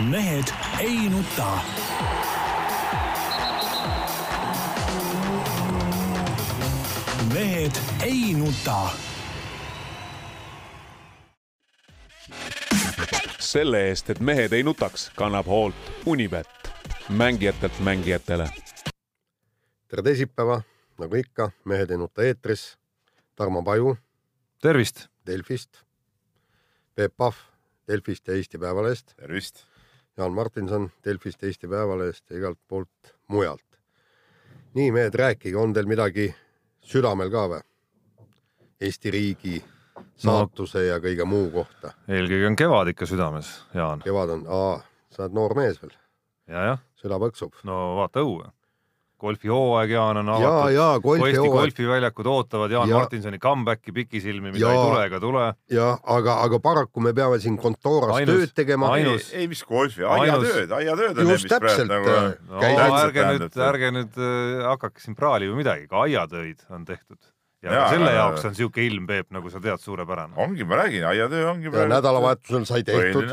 mehed ei nuta. mehed ei nuta. selle eest, et mehed ei nutaks, kannab hoolt Unibet, mängijatelt mängijatele. tere teisipäeva, nagu ikka, Mehed ei nuta eetris. Tarmo Paju tervist! Delfist, Peep Pahv Delfist ja Eesti Päevalehest, tervist! Jaan Martinson Delfist, Eesti Päevalehest ja igalt poolt mujalt. nii, mehed, rääkige, on teil midagi südamel ka või? Eesti riigi saatuse no, ja kõige muu kohta. eelkõige on kevad ikka südames, Jaan. kevad on, aa, sa oled noor mees veel. süda põksub. no vaata õue golfihooaeg, Jaan, on avatud. ja, ja golfihooaeg. Eesti golfiväljakud ootavad Jaan ja. Martinsoni comeback'i pikisilmi, mida ja. ei tule ega tule. jah, aga, aga paraku me peame siin kontooras ainus, tööd tegema. ei, ei, mis golfi, aiatööd, aiatööd on just täpselt nagu.... No, ärge nüüd, ärge nüüd äh, hakake siin praali või midagi, ka aiatöid on tehtud. ja, ja selle ja, jaoks on niisugune ilm, Peep, nagu sa tead, suurepärane. ongi, ma räägin, aiatöö ongi nädalavahetusel sai tehtud.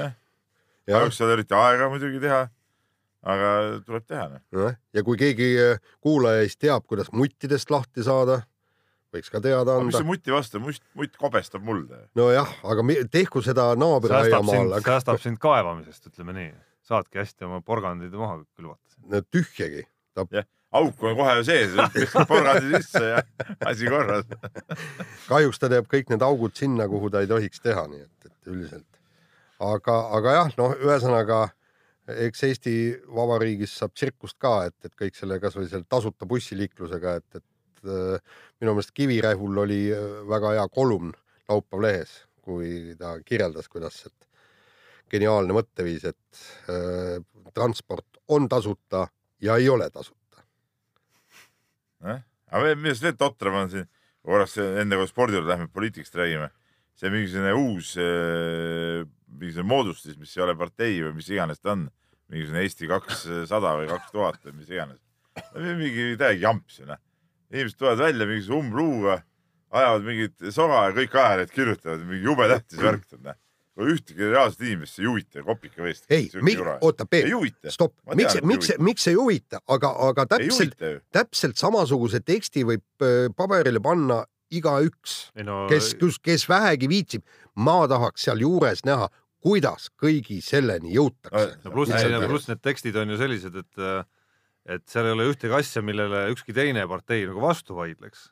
kahjuks ei ole eriti aega muidugi teha aga tuleb teha. noh, ja kui keegi äh, kuulajaist teab, kuidas muttidest lahti saada, võiks ka teada anda. mis see muti vastu, mutt, mutt kobestab mulda. nojah, aga tehku seda naabriaiamaal. Aga... säästab sind kaevamisest, ütleme nii. saadki hästi oma porgandid maha külvata. no tühjagi. Ta... jah, auk on kohe sees, porgandi sisse ja asi korras kahjuks ta teeb kõik need augud sinna, kuhu ta ei tohiks teha, nii et, et üldiselt. aga, aga jah, noh, ühesõnaga eks Eesti Vabariigis saab tsirkust ka, et, et kõik selle kasvõi selle tasuta bussiliiklusega, et, et äh, minu meelest Kivirähul oli äh, väga hea kolumn laupäev lehes, kui ta kirjeldas, kuidas, et geniaalne mõtteviis, et äh, transport on tasuta ja ei ole tasuta eh?. aga minu arust veel totram on siin, korraks enne kui spordi juurde lähme, poliitikast räägime, see mingisugune uus äh, mingisugune moodustis, mis ei ole partei või mis iganes ta on, mingisugune Eesti kakssada või kaks tuhat või mis iganes. mingi täiega jamps ju noh. inimesed tulevad välja mingisuguse umbluuga, ajavad mingit soga ja kõik ajalehed kirjutavad, mingi jube tähtis värk on noh. Ühtegi reaalset inimest ei huvita kopika veest. ei, oota Peep, stopp, miks, miks, miks ei huvita, aga, aga täpselt, täpselt samasuguse teksti võib äh, paberile panna igaüks no..., kes, kes vähegi viitsib. ma tahaks sealjuures näha, kuidas kõigi selleni jõutakse. no pluss, pluss need tekstid on ju sellised, et, et seal ei ole ühtegi asja, millele ükski teine partei nagu vastu vaidleks.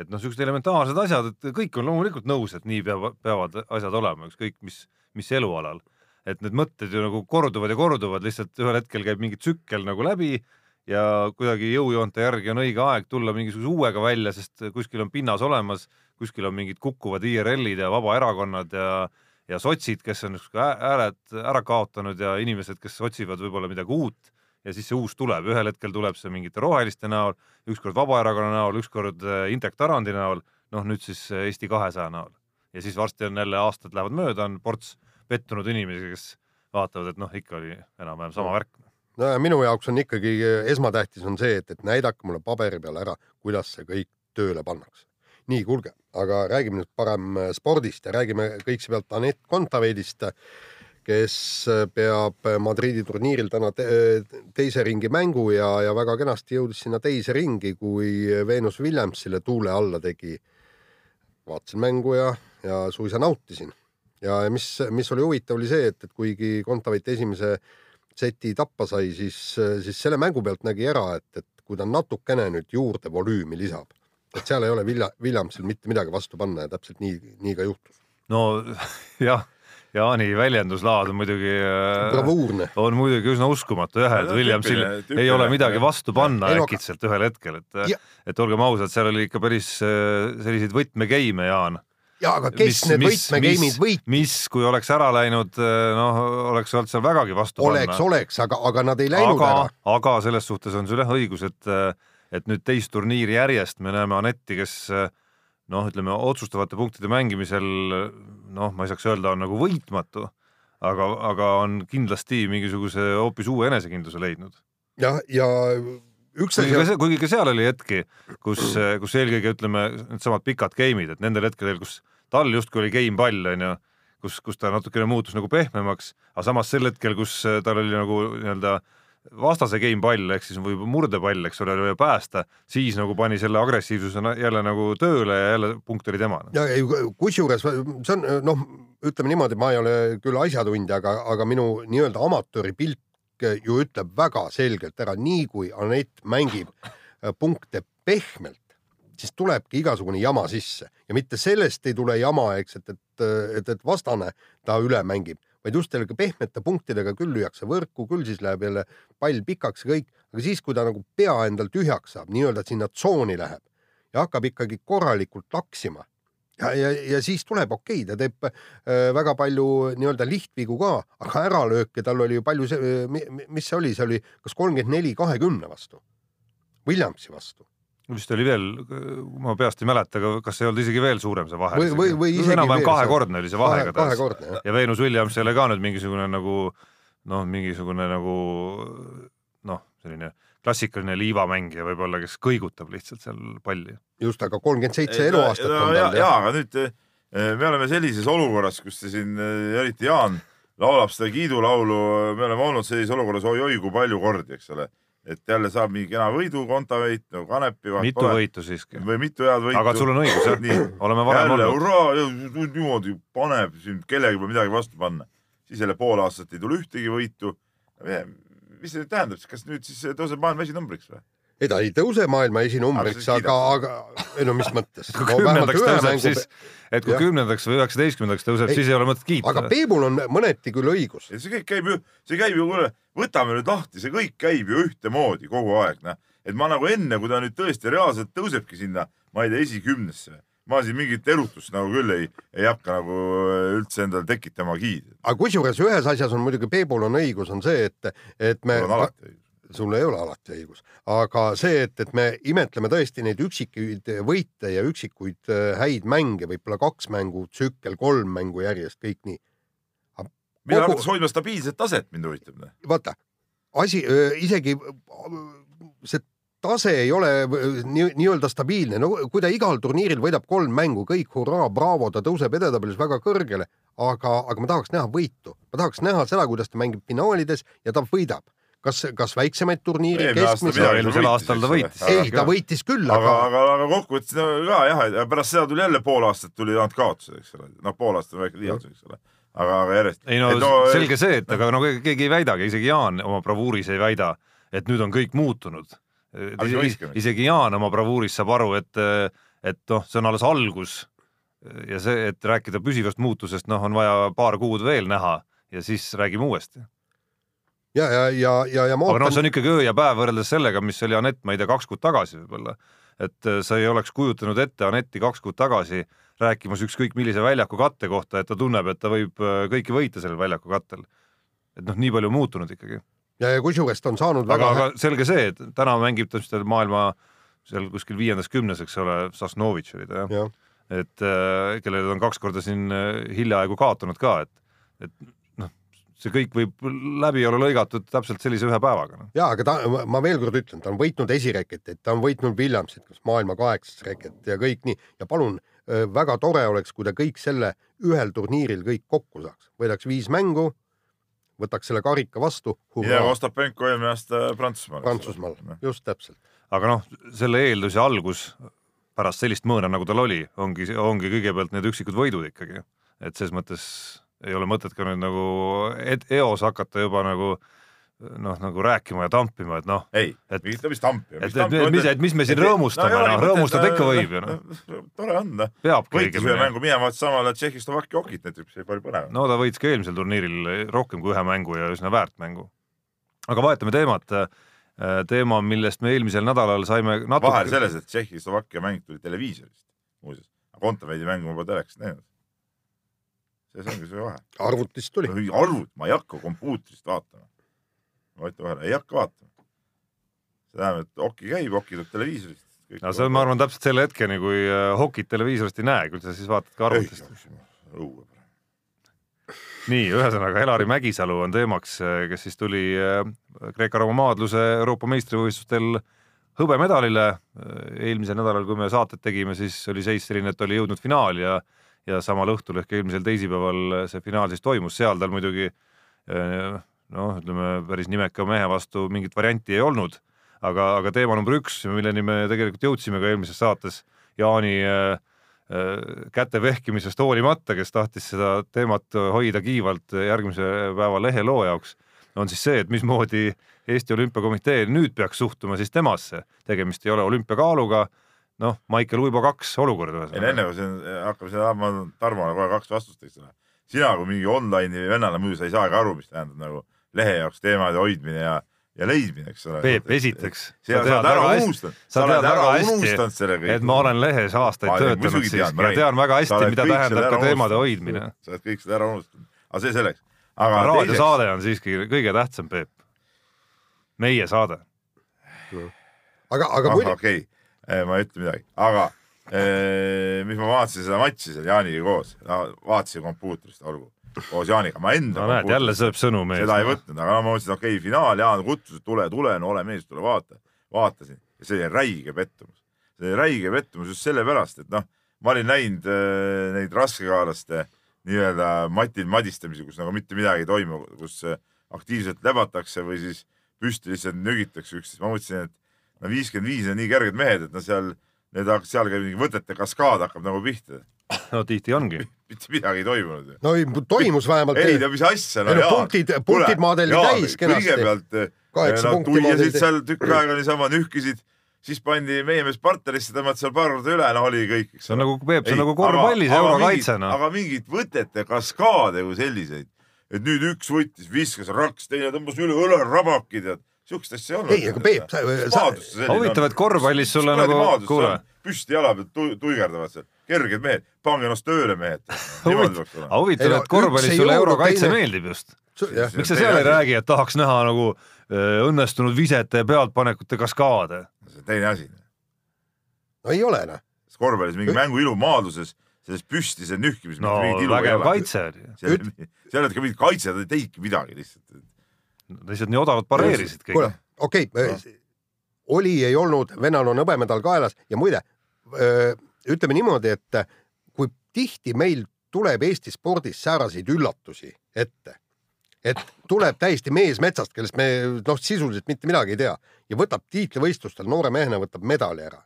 et noh, siuksed elementaarsed asjad, et kõik on loomulikult nõus, et nii peavad, peavad asjad olema, ükskõik mis, mis elualal. et need mõtted ju nagu korduvad ja korduvad, lihtsalt ühel hetkel käib mingi tsükkel nagu läbi ja kuidagi jõujoonte järgi on õige aeg tulla mingisuguse uuega välja, sest kuskil on pinnas olemas, kuskil on mingid kukkuvad IRL-id ja vabaerakonnad ja ja sotsid, kes on hääled ära kaotanud ja inimesed, kes otsivad võib-olla midagi uut ja siis see uus tuleb, ühel hetkel tuleb see mingite roheliste näol, ükskord Vabaerakonna näol, ükskord äh, Indrek Tarandi näol, noh nüüd siis äh, Eesti kahesaja näol. ja siis varsti on jälle aastad lähevad mööda, on ports pettunud inimesi, kes vaatavad, et noh, ikka oli enam-vähem sama värk. No ja minu jaoks on ikkagi äh, esmatähtis on see, et, et näidake mulle paberi peal ära, kuidas see kõik tööle pannakse nii, kuulge, aga räägime nüüd parem äh, spordist ja räägime kõigepealt Anett Kontaveidist, kes äh, peab Madridi turniiril täna te teise ringi mängu ja, ja väga kenasti jõudis sinna teise ringi, kui Venus Williamsile tuule alla tegi. vaatasin mängu ja, ja suisa nautisin. ja mis, mis oli huvitav, oli see, et, et kuigi Kontaveit esimese seti tappa sai, siis, siis selle mängu pealt nägi ära, et, et kui ta natukene nüüd juurde volüümi lisab, et seal ei ole Vilja, Williamsil mitte midagi vastu panna ja täpselt nii, nii ka juhtus. no jah, Jaani väljenduslaad on muidugi äh, bravuurne, on muidugi üsna uskumatu jah, et Williamsil ei ole midagi vastu panna ei, äkitselt ühel hetkel, et, et olgem ausad, seal oli ikka päris äh, selliseid võtmegeime, Jaan ja aga kes mis, need võtmegeimid võit-? mis, kui oleks ära läinud, äh, noh, oleks olnud seal vägagi vastu oleks, oleks, oleks, aga, aga nad ei läinud aga, ära. aga selles suhtes on sul jah õigus, et et nüüd teist turniiri järjest me näeme Anetti, kes noh, ütleme otsustavate punktide mängimisel noh, ma ei saaks öelda, on nagu võitmatu, aga, aga on kindlasti mingisuguse hoopis uue enesekindluse leidnud. jah, ja üks asi kuigi, kuigi ka seal oli hetki, kus, kus eelkõige ütleme, needsamad pikad game'id, et nendel hetkedel, kus tal justkui oli game pall, onju, kus, kus ta natukene muutus nagu pehmemaks, aga samas sel hetkel, kus äh, tal oli nagu nii-öelda vastase game pall ehk siis või murdepall, eks ole, oli vaja päästa, siis nagu pani selle agressiivsuse jälle nagu tööle ja jälle punkt oli tema. ja ei, kusjuures see on noh, ütleme niimoodi, ma ei ole küll asjatundja, aga, aga minu nii-öelda amatööripilk ju ütleb väga selgelt ära, nii kui Anett mängib äh, punkte pehmelt, siis tulebki igasugune jama sisse. Ja mitte sellest ei tule jama, eks, et, et, et, et vastane ta üle mängib, vaid just sellega pehmete punktidega küll lüüakse võrku, küll siis läheb jälle pall pikaks ja kõik, aga siis, kui ta nagu pea endal tühjaks saab, nii-öelda sinna tsooni läheb ja hakkab ikkagi korralikult laksima ja, ja, ja siis tuleb okei okay,, ta teeb äh, väga palju nii-öelda lihtvigu ka, aga äralööke tal oli ju palju, mis see oli, see oli kas kolmkümmend neli kahekümne vastu, Williamsi vastu vist oli veel, ma peast ei mäleta, aga kas ei olnud isegi veel suurem see vahe? Või- või- või isegi enam-vähem kahekordne oli see vahe kahe, igatahes. jah. ja Venus Williams ei ole ka nüüd mingisugune nagu noh, mingisugune nagu noh, selline klassikaline liivamängija võib-olla, kes kõigutab lihtsalt seal palli. just, aga kolmkümmend seitse eluaastat on ja, tal ja, aga nüüd eh, me oleme sellises olukorras, kus te siin, eriti Jaan, laulab seda kiidulaulu, me oleme olnud sellises olukorras oi-oi kui palju kordi, eks ole. Et jälle saab mingi kena võidu kontaveit nagu Kanepi. mitu võitu siiski. või mitu head võitu. aga sul on õigus jah oleme varem jälle olnud. hurraa, niimoodi paneb siin kellelegi pole midagi vastu panna. siis jälle pool aastat ei tule ühtegi võitu. mis see nüüd tähendab, kas nüüd siis tõuseb maailma esinumbriks või? ei, ta ei tõuse maailma esinumbriks, Aga aga, aga ei no mis mõttes. kui kümnendaks tõuseb, siis, et kui kümnendaks või üheksateistkümnendaks tõuseb, siis ei ole mõtet aga kiita. Peebul on mõneti küll õigus. see kõik käib ju, see käib ju, kuule, võtame nüüd lahti, see kõik käib ju ühtemoodi kogu aeg, noh. et ma nagu enne, kui ta nüüd tõesti reaalselt tõusebki sinna, ma ei tea, esikümnesse, ma siin mingit erutust nagu küll ei, ei hakka nagu üldse endale tekitama-gi. aga kusjuures ühes asjas on muidugi Peebul on õigus, on see, et, et me on alati õigus. Sul ei ole alati õigus, aga see, et, et me imetleme tõesti neid üksikuid võite ja üksikuid äh, häid mänge, võib-olla kaks mängu tsükkel, kolm mängu järjest, kõik nii. Kogu- hakkas hoidma stabiilset taset, mind huvitab. noh. vaata, asi, isegi see tase ei ole nii, nii-öelda stabiilne, no kui ta igal turniiril võidab kolm mängu, kõik hurraa, braavo, ta tõuseb edetabelis väga kõrgele, aga, aga ma tahaks näha võitu, ma tahaks näha seda, kuidas ta mängib finaalides ja ta võidab. kas, kas väiksemaid turniire, eelmisel aastal ta võitis. ei, ta võitis küll, aga, aga, aga, aga kokkuvõttes no, ka jah, ja pärast seda tuli jälle pool aastat tuli ainult kaotused, eks ole. noh, pool aastat on väike liialdus, eks ole. aga, aga järjest. ei no, no selge see, et aga no keegi ei väidagi, isegi Jaan oma bravuuris ei väida, et nüüd on kõik muutunud. isegi Jaan oma bravuuris saab aru, et, et noh, see on alles algus ja see, et rääkida püsivast muutusest, noh, on vaja paar kuud veel näha ja siis räägime uuesti. ja, ja, ja, ja, ja ma aga noh, ootan see on ikkagi öö ja päev võrreldes sellega, mis oli Anett, ma ei tea, kaks kuud tagasi võib-olla. et äh, sa ei oleks kujutanud ette Anetti kaks kuud tagasi rääkimas ükskõik millise väljaku katte kohta, et ta tunneb, et ta võib äh, kõiki võita sellel väljaku kattel. et noh, nii palju muutunud ikkagi. ja, ja kusjuures ta on saanud aga väga, aga selge see, et täna mängib ta vist maailma seal kuskil viiendas-kümnes, eks ole, Sasnovitš oli ta jah jah, et äh, kellele ta on kaks korda siin hiljaaegu kaotanud ka, et, et see kõik võib läbi olla lõigatud täpselt sellise ühe päevaga noh. no.. ja aga ta, ma veel kord ütlen, ta on võitnud esireketit, ta on võitnud Williamsit, kas maailma kaheksas reket ja kõik nii ja palun, väga tore oleks, kui ta kõik selle ühel turniiril kõik kokku saaks, võidaks viis mängu, võtaks selle karika vastu, ja Ostapenko eelmine aasta Prantsusmaal. Prantsusmaal, just täpselt. aga noh, selle eeldus ja algus pärast sellist mõõna, nagu tal oli, ongi, ongi kõigepealt need üksikud võidud ikkagi, et selles mõttes ei ole mõtet ka nüüd nagu eos hakata juba nagu noh, nagu rääkima ja tampima, et noh, ei, Et- mingit mis tampi. et- et- et mis- et mis me siin rõõmustame, noh, rõõmustada ikka võib ju, noh. tore on, noh. võitis ühe mängu minema, samale Tšehhi-Slovakkia okit näiteks, see oli põnev. no ta võitis ka eelmisel turniiril rohkem kui ühe mängu ja üsna väärt mängu. aga vahetame teemat, teema, millest me eelmisel nädalal saime natuke vahe selles, et Tšehhi-Slovakkia mäng tuli televiisorist, muuseas. Kontaveidi mängu ma pole telekast näinud. See ongi see vahe. arvutist tuli. arvut, ma ei hakka kompuutrist vaatama. ma ütlen vahele, ei hakka vaatama. see tähendab, et oki käib, oki tuleb televiisorist. no see on, ma arvan, täpselt selle hetkeni, kui äh, hokit televiisorist ei näe, küll sa siis vaatad ka arvutist. õue. nii, ühesõnaga Elari Mägisalu on teemaks, kes siis tuli äh, Kreeka-Rooma maadluse Euroopa meistrivõistlustel hõbemedalile. eelmisel nädalal, kui me saatet tegime, siis oli seis selline, et oli jõudnud finaali ja ja samal õhtul ehk eelmisel teisipäeval see finaal siis toimus, seal tal muidugi eh, noh, ütleme päris nimeka mehe vastu mingit varianti ei olnud, aga, aga teema number üks, milleni me tegelikult jõudsime ka eelmises saates, Jaani äh, käte vehkimisest hoolimata, kes tahtis seda teemat hoida kiivalt järgmise päeva leheloo jaoks, on siis see, et mismoodi Eesti Olümpiakomitee nüüd peaks suhtuma siis temasse. tegemist ei ole olümpiakaaluga, noh, Maicel Uibo kaks olukord ei enne kui siin hakkame seda andma Tarmole kohe kaks vastust, eks ole. sina kui mingi online'i vennana muidu sa ei saagi aru, mis tähendab nagu lehe jaoks teemade hoidmine ja, ja leidmine, eks ole. Peep, esiteks, sa oled ära unustanud, sa unustanud selle kõik. et ma olen lehes aastaid Ma töötanud siis tean, ma ja tean väga hästi, mida tähendab ka teemade hoidmine. sa oled kõik seda ära unustanud, aga see selleks. aga raadio teiseks, saade on siiski kõige tähtsam, Peep. meie saade. aga, aga muidu, okei okay., ma ei ütle midagi, aga eh, mis ma vaatasin seda matši seal Jaaniga koos vaatasin kompuutrist, olgu, koos Jaaniga, ma enda no näed, jälle sööb sõnu mees. seda ei võtnud, aga no ma mõtlesin, okei okay,, finaal, Jaan kutsus, tule, tule, no ole mees, tule vaata. vaatasin ja see oli räige pettumus. see oli räige pettumus just sellepärast, et noh, ma olin näinud äh, neid raskekaalaste nii-öelda matil madistamisi, kus nagu mitte midagi ei toimu, kus aktiivselt lebatakse või siis püsti lihtsalt nügitakse üksteist. ma mõtlesin, et no viiskümmend viis on nii kerged mehed, et no seal, need, seal käib mingi võtete kaskaad hakkab nagu pihta. no tihti ongi. mitte midagi ei toimunud ju no ei, toimus vähemalt. ei no mis asja, Ei no punktid- punktid maadeli täis kenasti. kõigepealt Kaheksa no, punkti tuiasid maadeli- seal tükk aega niisama nühkisid, siis pandi meie mees partnerisse, tõmmati seal paar korda üle, no oli kõik, eks see on nagu, Peep, see on nagu korvpallis eurokaitse, noh. aga mingit võtete kaskaade kui selliseid, et nüüd üks võttis, viskas raks, teine tõmbas üle õlerabaki, tead, siukest asja ei olnud. Ei, aga Peep, sa- sa- huvitav, et korvpallis sulle nagu, kuule, püsti jala pealt tu- tuigerdavad seal, kerged mehed, pange ennast tööle, mehed. huvitav, et korvpallis sulle eurokaitse teine- meeldib just. Miks sa seal ei räägi, et tahaks näha nagu öö, õnnestunud visete ja pealtpanekute kaskaade? see on teine asi. no ei ole noh. korvpallis mingi mängu ilu maaduses, selles püsti see nühkimis. no vägev. kaitse oli. seal ei olnud ka mingit kaitset, ei teidki midagi lihtsalt. Lihtsalt nii odavalt pareerisid kõik kuule. okei okay,, oli, ei olnud, vennal on hõbemedal kaelas ja muide, ütleme niimoodi, et kui tihti meil tuleb Eesti spordis sääraseid üllatusi ette, et tuleb täiesti mees metsast, kellest me noh, sisuliselt mitte midagi ei tea ja võtab tiitlivõistlustel noore mehena võtab medali ära.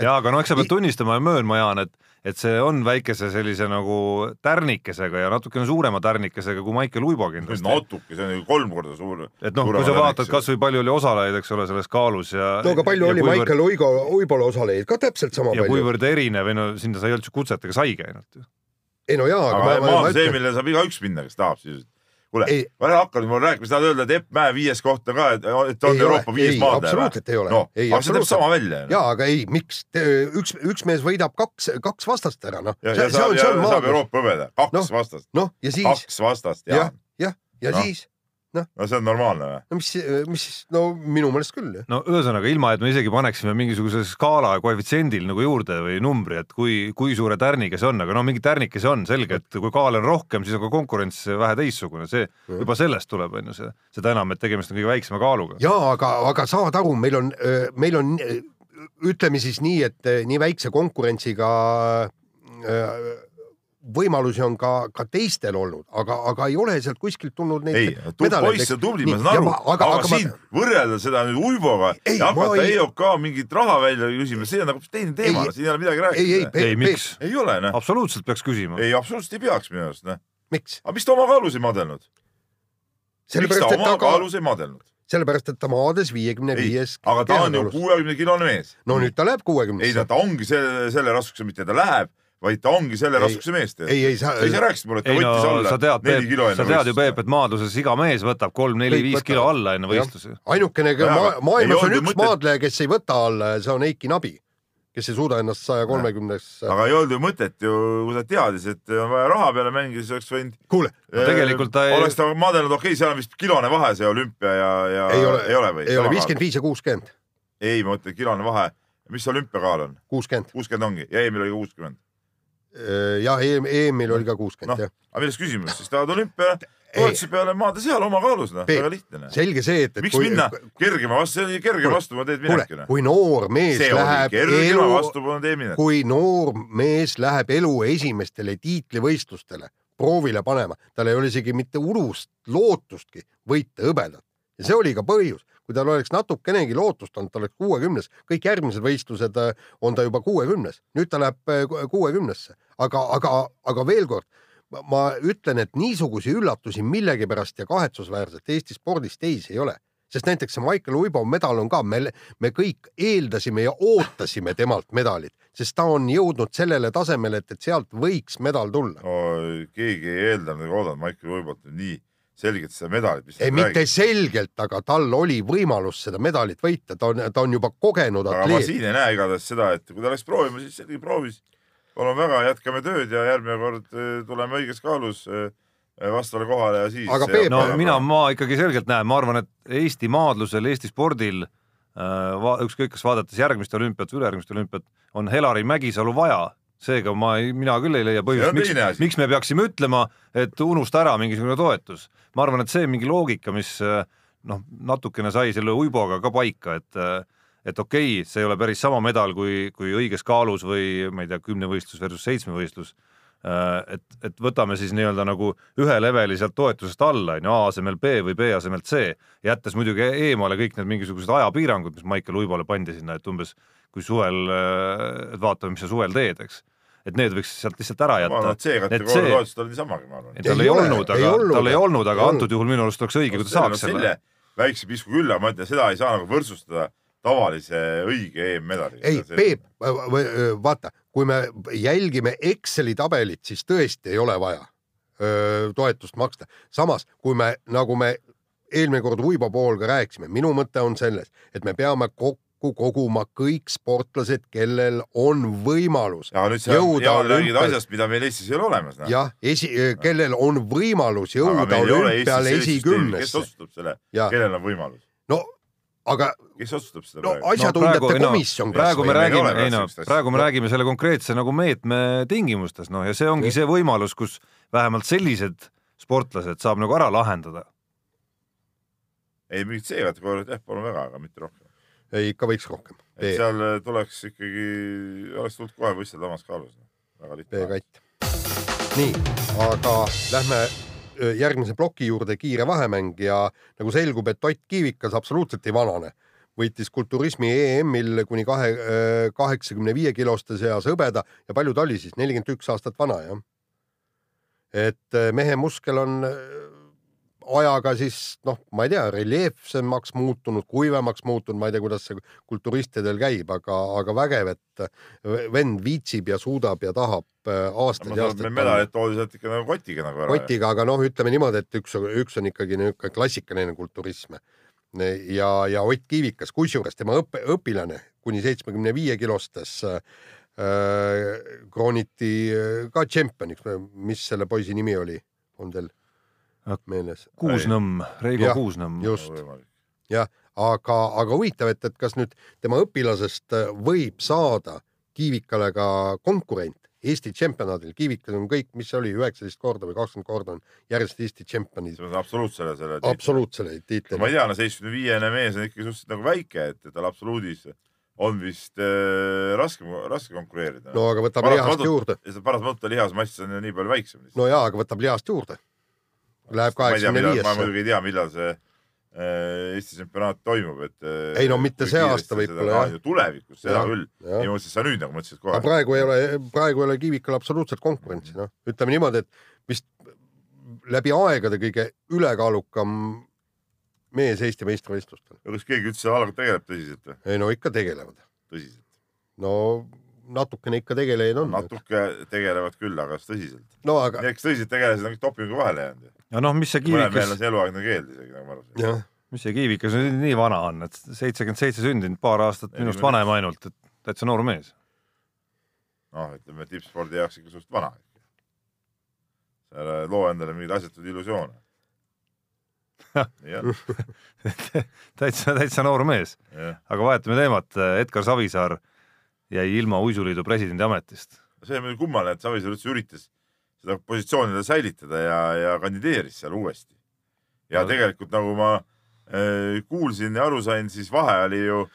ja aga no eks sa pead tunnistama ja möönma, Jaan, et, et see on väikese sellise nagu tärnikesega ja natukene suurema tärnikesega kui Maicel Uibo kindlasti. natuke, see on ju kolm korda suur. et noh, kui sa vaatad, kasvõi palju oli osalejaid, eks ole, selles kaalus ja no aga palju ja oli kuivõrd- Maicel Uigo, Uibole osalejaid ka täpselt sama ja palju. kuivõrd erinev, ei no sinna sai üldse kutset, ega saigi ainult ju. ei no jaa, aga aga ma, ma, maa ma on see, millele saab igaüks minna, kes tahab sisuliselt. Kuule Ei., ära hakka nüüd mulle rääkima, sa tahad öelda, et Epp Mäe viies koht on ka, et on Ei Euroopa ole, viies maadleja absoluutselt ei ole. noh, Ei, aga see absoluutselt. sama välja. jaa, aga ei, miks, üks, üks mees võidab kaks, kaks vastast ära, noh. ja, ja saab, ja saab. Euroopa hõbeda, kaks Noh, vastast, noh, ja siis, kaks vastast, Jaan., jah, ja Noh. siis, no see on normaalne või? no mis, mis, no minu meelest küll, jah. no ühesõnaga ilma, et me isegi paneksime mingisuguse skaala koefitsiendil nagu juurde või numbri, et kui, kui suure tärniga see on, aga no mingi tärnike see on selge, et kui kaal on rohkem, siis on ka konkurents vähe teistsugune, see juba sellest tuleb, on ju see, seda enam, et tegemist on kõige väiksema kaaluga. jaa, aga, aga saad aru, meil on, meil on, ütleme siis nii, et äh, nii väikse konkurentsiga äh, võimalusi on ka, ka teistel olnud, aga, aga ei ole sealt kuskilt tulnud neid ei, poiss on tubli, ma saan aru, aga, aga siin ma... võrrelda seda nüüd Uiboga Ei, ja hakata ei- EOK mingit raha välja küsima, see on nagu teine teema Ei,, siin ei ole midagi ei, ei rääkida., ei, miks? ei ole noh, absoluutselt peaks küsima. ei absoluutselt ei peaks minu arust noh, miks? aga miks ta oma kaalus ei madelnud? miks ta oma kaalus ei madelnud? sellepärast, et ta maades viiekümne ei viies, aga ta on ju kuuekümne kilone mees. no nüüd ta läheb ei kuuekümnesse no. ta ongi selle, selle raskuse, mitte ta läheb, vaid ta ongi selle raskuse mees. ei, ei sa sa ise rääkisid mulle, et ta ei no võttis alla sa tead, neli kilo enne sa tead ju, Peep, et maadluses iga mees võtab kolm, neli, Kõik viis võtavad. kilo alla enne võistlusi. ainukene ma, maailmas on üks mõtet- maadleja, kes ei võta alla ja see on Eiki Nabi, kes ei suuda ennast saja kolmekümnesse. aga ei olnud ju mõtet ju, kui ta teadis, et on vaja raha peale mängida, siis oleks võinud kuule, No tegelikult ta ei- oleks ta madelnud, okei okay,, seal on vist kilone vahe see olümpia ja, ja ei ole, ei ole või? ei ole viiskümmend viis ja kuuskümmend, ei, ma mõtlen kilone vahe, mis olümpiakaal on, kuuskümmend. kuuskümmend ongi ja Eemil oli kuuskümmend. jah, EM-il oli ka kuuskümmend noh jah., aga milles küsimus, siis tahavad olümpia toetuse peale maada seal oma kaalus, noh, väga lihtne. noh. selge see, et, et miks minna kergema vastu, see oli kerge vastupanu teed kuule minek ju, noh. kui noor mees see läheb elu, teed kui noor mees läheb elu esimestele tiitlivõistlustele proovile panema, tal ei ole isegi mitte unust lootustki võita hõbedat ja see oli ka põhjus, kui tal oleks natukenegi lootust olnud, ta oleks kuuekümnes, kõik järgmised võistlused äh, on ta juba kuuekümnes, nüüd ta läheb äh, kuuekümnesse, aga, aga, aga veel kord, ma ütlen, et niisuguseid üllatusi millegipärast ja kahetsusväärselt Eesti spordis teisi ei ole sest näiteks see Michael Uibo medal on ka, me, me kõik eeldasime ja ootasime temalt medalit, sest ta on jõudnud sellele tasemele, et, et sealt võiks medal tulla. no keegi ei eeldanud ega oodanud Maicel Uibolt nüüd nii selgelt seda medalit, mis ei, mitte selgelt, aga tal oli võimalus seda medalit võita, ta on, ta on juba kogenud aga ma atleet. siin ei näe igatahes seda, et kui ta läks proovima, siis selge proovis. palun väga, jätkame tööd ja järgmine kord eh, tuleme õiges kaalus eh, vastavale kohale ja siis. Aga Peep- no mina, ma ikkagi selgelt näen, ma arvan, et Eesti maadlusel, Eesti spordil äh,, ükskõik kas vaadates järgmist olümpiat või ülejärgmist olümpiat, on Helari Mägisalu vaja. Seega ma ei, mina küll ei leia põhjust, on miks miks me peaksime ütlema, et unusta ära mingisugune toetus. ma arvan, et see mingi loogika, mis äh, noh, natukene sai selle Uiboga ka paika, et äh, et okei okay,, see ei ole päris sama medal kui, kui õiges kaalus või ma ei tea, kümnevõistlus versus seitsmevõistlus et, et võtame siis nii-öelda nagu ühe leveli sealt toetusest alla, onju, A asemel B või B asemel C, jättes muidugi eemale kõik need mingisugused ajapiirangud, mis Maicel Uibole pandi sinna, et umbes kui suvel, et vaatame, mis sa suvel teed, eks. et need võiks sealt lihtsalt ära ma arvan, jätta et. C-kategooria toetused olid niisamagi, ma arvan. et tal Ei olnud, aga tal ei olnud, aga antud juhul minu arust oleks õige, kui ta saaks selle. väikse pisku küll, aga ma ütlen, seda ei saa nagu võrdsustada tavalise õige EM-medaliga. ei, Peep, vaata, kui me jälgime Exceli tabelit, siis tõesti ei ole vaja öö, toetust maksta. samas, kui me, nagu me eelmine kord Uibo pool ka rääkisime, minu mõte on selles, et me peame kokku koguma kõik sportlased, kellel on võimalus ja jõuda olümpial- asjast, mida meil Eestis ei ole olemas. jah, esi, kellel on võimalus jõuda olümpial süsteemi, kes esikümnesse. otsustab selle, kellel on võimalus, no aga kes otsustab seda no praegu? asjatundjate no, komisjon praegu me räägime ei no praegu me räägime selle konkreetse nagu meetme tingimustes, noh ja see ongi see võimalus, kus vähemalt sellised sportlased saab nagu ära lahendada. ei, mingit C-kategooriat jah, palun väga, aga mitte rohkem. ei, ikka võiks rohkem. et seal äh, tuleks ikkagi, oleks tulnud kohe võistelda omas kaalus. väga lihtne. B-katt. nii, aga lähme öö, järgmise ploki juurde, kiire vahemäng ja nagu selgub, et Ott Kiivikas absoluutselt ei vanane. võitis kulturismi EM-il kuni kahe, kaheksakümne viie kiloste seas hõbeda ja palju ta oli siis, nelikümmend üks aastat vana jah. et mehe muskel on ajaga siis noh, ma ei tea, reljeefsemaks muutunud, kuivemaks muutunud, ma ei tea, kuidas see kulturistidel käib, aga, aga vägev, et vend viitsib ja suudab ja tahab äh, aastaid ma ja aastaid need medalid toodi sealt ikka nagu kotiga nagu ära. kotiga, aga noh, ütleme niimoodi, et üks, üks on ikkagi niisugune klassikaline kulturism. Ja, ja Ott Kiivikas, kusjuures tema õppe, õpilane kuni seitsmekümne viie kilostes äh, krooniti äh, ka tšempioniks, mis selle poisi nimi oli, on teil meeles? Kuusnõmm, Reigo Kuusnõmm. just, jah, aga, aga huvitav, et, et kas nüüd tema õpilasest äh, võib saada Kiivikale ka konkurent Eesti tšempionaadil, Kiivikas on kõik, mis see oli, üheksateist korda või kakskümmend korda on järjest Eesti tšempioni see on absoluutsele selle. absoluutsele ma tiitlile ei. tea, no seitsmekümne viiene mees on ikkagi suhteliselt nagu väike, et tal absoluudis on vist äh, raske, raske konkureerida. no aga võtab lihast juurde. paratamatult lihasmass on ju nii palju väiksem. no jaa, aga võtab lihast juurde. Läheb kaheksakümne ma viiesse. muidugi ei tea, millal see äh, Eesti tsempionaat toimub, et. Ei no mitte see aasta võib-olla, jah. tulevikus, seda küll. ei mõtlesin, sa nüüd nagu mõtlesid aga kohe. praegu ei ole, praegu ei ole Kiivikal absoluutselt konkurentsi, noh, ütleme niimoodi, et vist läbi aegade kõige ülekaalukam mees Eesti meistrivõistlustel. kas keegi üldse alaga tegeleb tõsiselt või? ei no ikka tegelevad. tõsiselt. no natukene ikka tegelejaid on. natuke tegelevad küll, aga kas tõsiselt? no aga kes tõsiselt tegelesid, on kõik dopingu vahele jäänud. ja noh, mis see mõnel mehel Kiivikas on, see eluaegne keeld isegi, nagu ma aru saan. mis see Kiivikas nüüd nii vana on, et seitsekümmend seitse sündinud, paar aastat minust Nelikümmend vanem ainult, et täitsa noor mees. noh, ütleme tippspordi jaoks ikka suht vana. seal loo endale mingeid asjatuid illusioone. täitsa, täitsa noor mees. aga vahetame teemat, Edgar Savisaar jäi ilma Uisuliidu presidendi ametist. see on muidugi kummaline, et Savisaar üldse üritas seda positsiooni säilitada ja, ja kandideeris seal uuesti. ja No. tegelikult nagu ma äh, kuulsin ja aru sain, siis vahe oli ju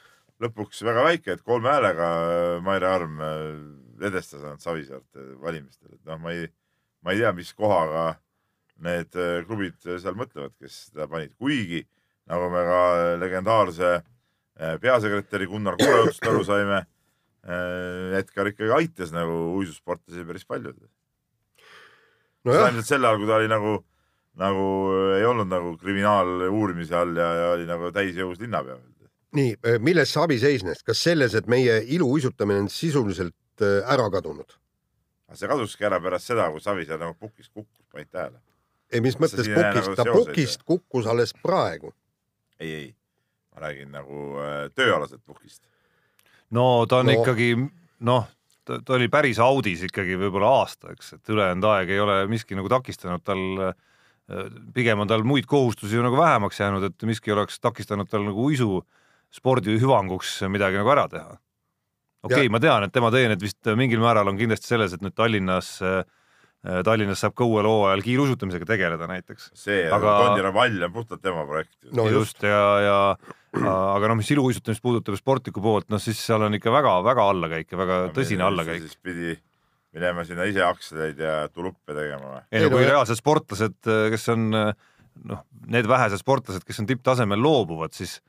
lõpuks väga väike, et kolme häälega äh, Maire Arm äh, edestas ainult Savisaart äh, valimistel, et noh, ma ei, ma ei tea, mis kohaga need klubid seal mõtlevad, kes seda panid, kuigi nagu me ka legendaarse peasekretäri Gunnar Kuure jutust aru saime, Edgar ikkagi aitas nagu uisusportlasi päris palju. nojah, ainult sel ajal, kui ta oli nagu, nagu ei olnud nagu kriminaaluurimise all ja, ja oli nagu täisjõus linnapea. nii, milles see abi seisnes, kas selles, et meie iluuisutamine on sisuliselt äh, ära kadunud? see kaduski ära pärast seda, kui Savisaar nagu pukist kukkus, panid tähele? ei, mis mõttes pukist, nagu ta pukist kukkus alles praegu. ei, ei, ma räägin nagu äh, tööalaselt pukist. No ta on No. ikkagi noh, ta, oli päris audis ikkagi võib-olla aasta, eks, et ülejäänud aeg ei ole miski nagu takistanud tal. pigem on tal muid kohustusi nagu vähemaks jäänud, et miski oleks takistanud tal nagu uisu spordi hüvanguks midagi nagu ära teha. okei okay,, ma tean, et tema teened vist mingil määral on kindlasti selles, et nüüd Tallinnas, Tallinnas saab ka uuel hooajal kiiruisutamisega tegeleda näiteks. see Aga-. Tondira vall on puhtalt tema projekt. No just. just ja, ja aga noh, mis iluuisutamist puudutab sportliku poolt, noh siis seal on ikka väga-väga allakäik ja väga tõsine allakäik. siis pidi minema sinna ise aksleid ja tuluppe tegema või? ei no no kui reaalsed sportlased, kes on noh, need vähesed sportlased, kes on tipptasemel loobuvad, siis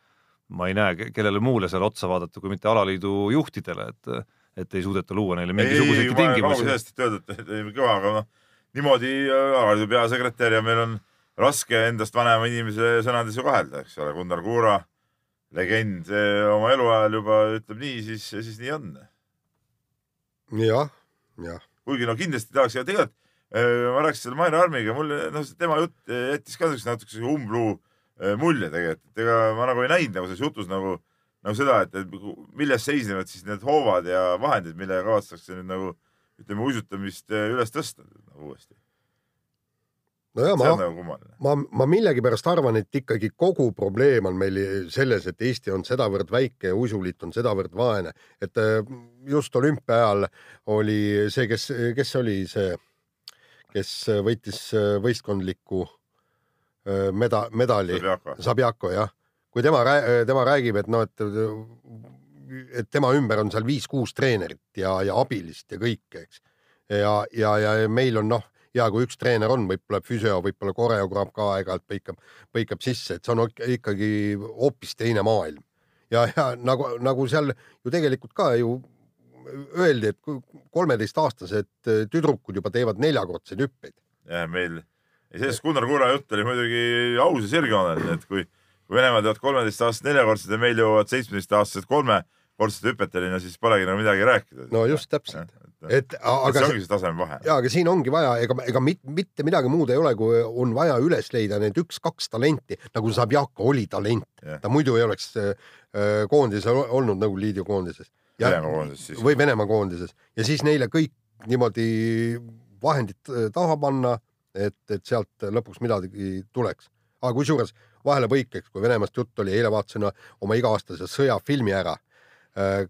ma ei näe, kellele muule seal otsa vaadata, kui mitte alaliidu juhtidele, et, et ei suudeta luua neile mingisuguseidki tingimusi. sellest, et öelda, et kõva, aga noh, niimoodi äh, alaliidu peasekretär ja meil on raske endast vanema inimese sõnades ju kahelda, eks ole, Gunnar Kuura, legend oma eluajal juba ütleb nii, siis, siis nii on. jah, jah, kuigi no kindlasti tahaks ja tegelikult äh, ma rääkisin selle Maire Armiga, mulle noh, tema jutt äh, jättis ka niisuguse natukese umbluu mulje tegelikult, et ega ma nagu ei näinud nagu selles jutus nagu, nagu seda, et, milles seisnevad siis need hoovad ja vahendid, millega kavatsetakse nüüd nagu ütleme, uisutamist äh, üles tõsta nagu uuesti. nojah, ma, nagu ma, ma millegipärast arvan, et ikkagi kogu probleem on meil selles, et Eesti on sedavõrd väike ja uisuliit on sedavõrd vaene, et äh, just olümpia ajal oli see, kes, kes oli see, kes võitis äh, võistkondliku meda-, medali, Zabjako jah, kui tema, tema räägib, et noh, et et tema ümber on seal viis-kuus treenerit ja, ja abilist ja kõike, eks. ja, ja, ja meil on noh, hea kui üks treener on, võib-olla füsio, võib-olla koreograaf ka aeg-ajalt põikab, põikab sisse, et see on ikkagi hoopis teine maailm. ja, ja nagu, nagu seal ju tegelikult ka ju öeldi, et kolmeteistaastased tüdrukud juba teevad neljakordseid hüppeid. jah, meil, sellest Gunnar Kuura jutt oli muidugi aus ja sirgjooneline, et kui, kui Venemaal teevad kolmeteistaastased neljakordsed ja meil jõuavad seitsmeteistaastased kolmekordsete hüpeteni, no siis polegi nagu midagi rääkida. no just täpselt, et, et a- et see aga ongi see taseme vahe. ja, aga siin ongi vaja, ega, ega mit, mitte midagi muud ei ole, kui on vaja üles leida need üks-kaks talenti, nagu Zabjako oli talent Jah. ta muidu ei oleks äh, koondises ol- olnud Nõukogude Liidu koondises. Venemaa koondises siis. või Venemaa koondises ja siis neile kõik niimoodi vahendid äh, taha panna, et, et sealt lõpuks midagi tuleks. aga kusjuures vahelepõikeks, kui Venemaast jutt oli, eile vaatasin oma iga-aastase sõjafilmi ära.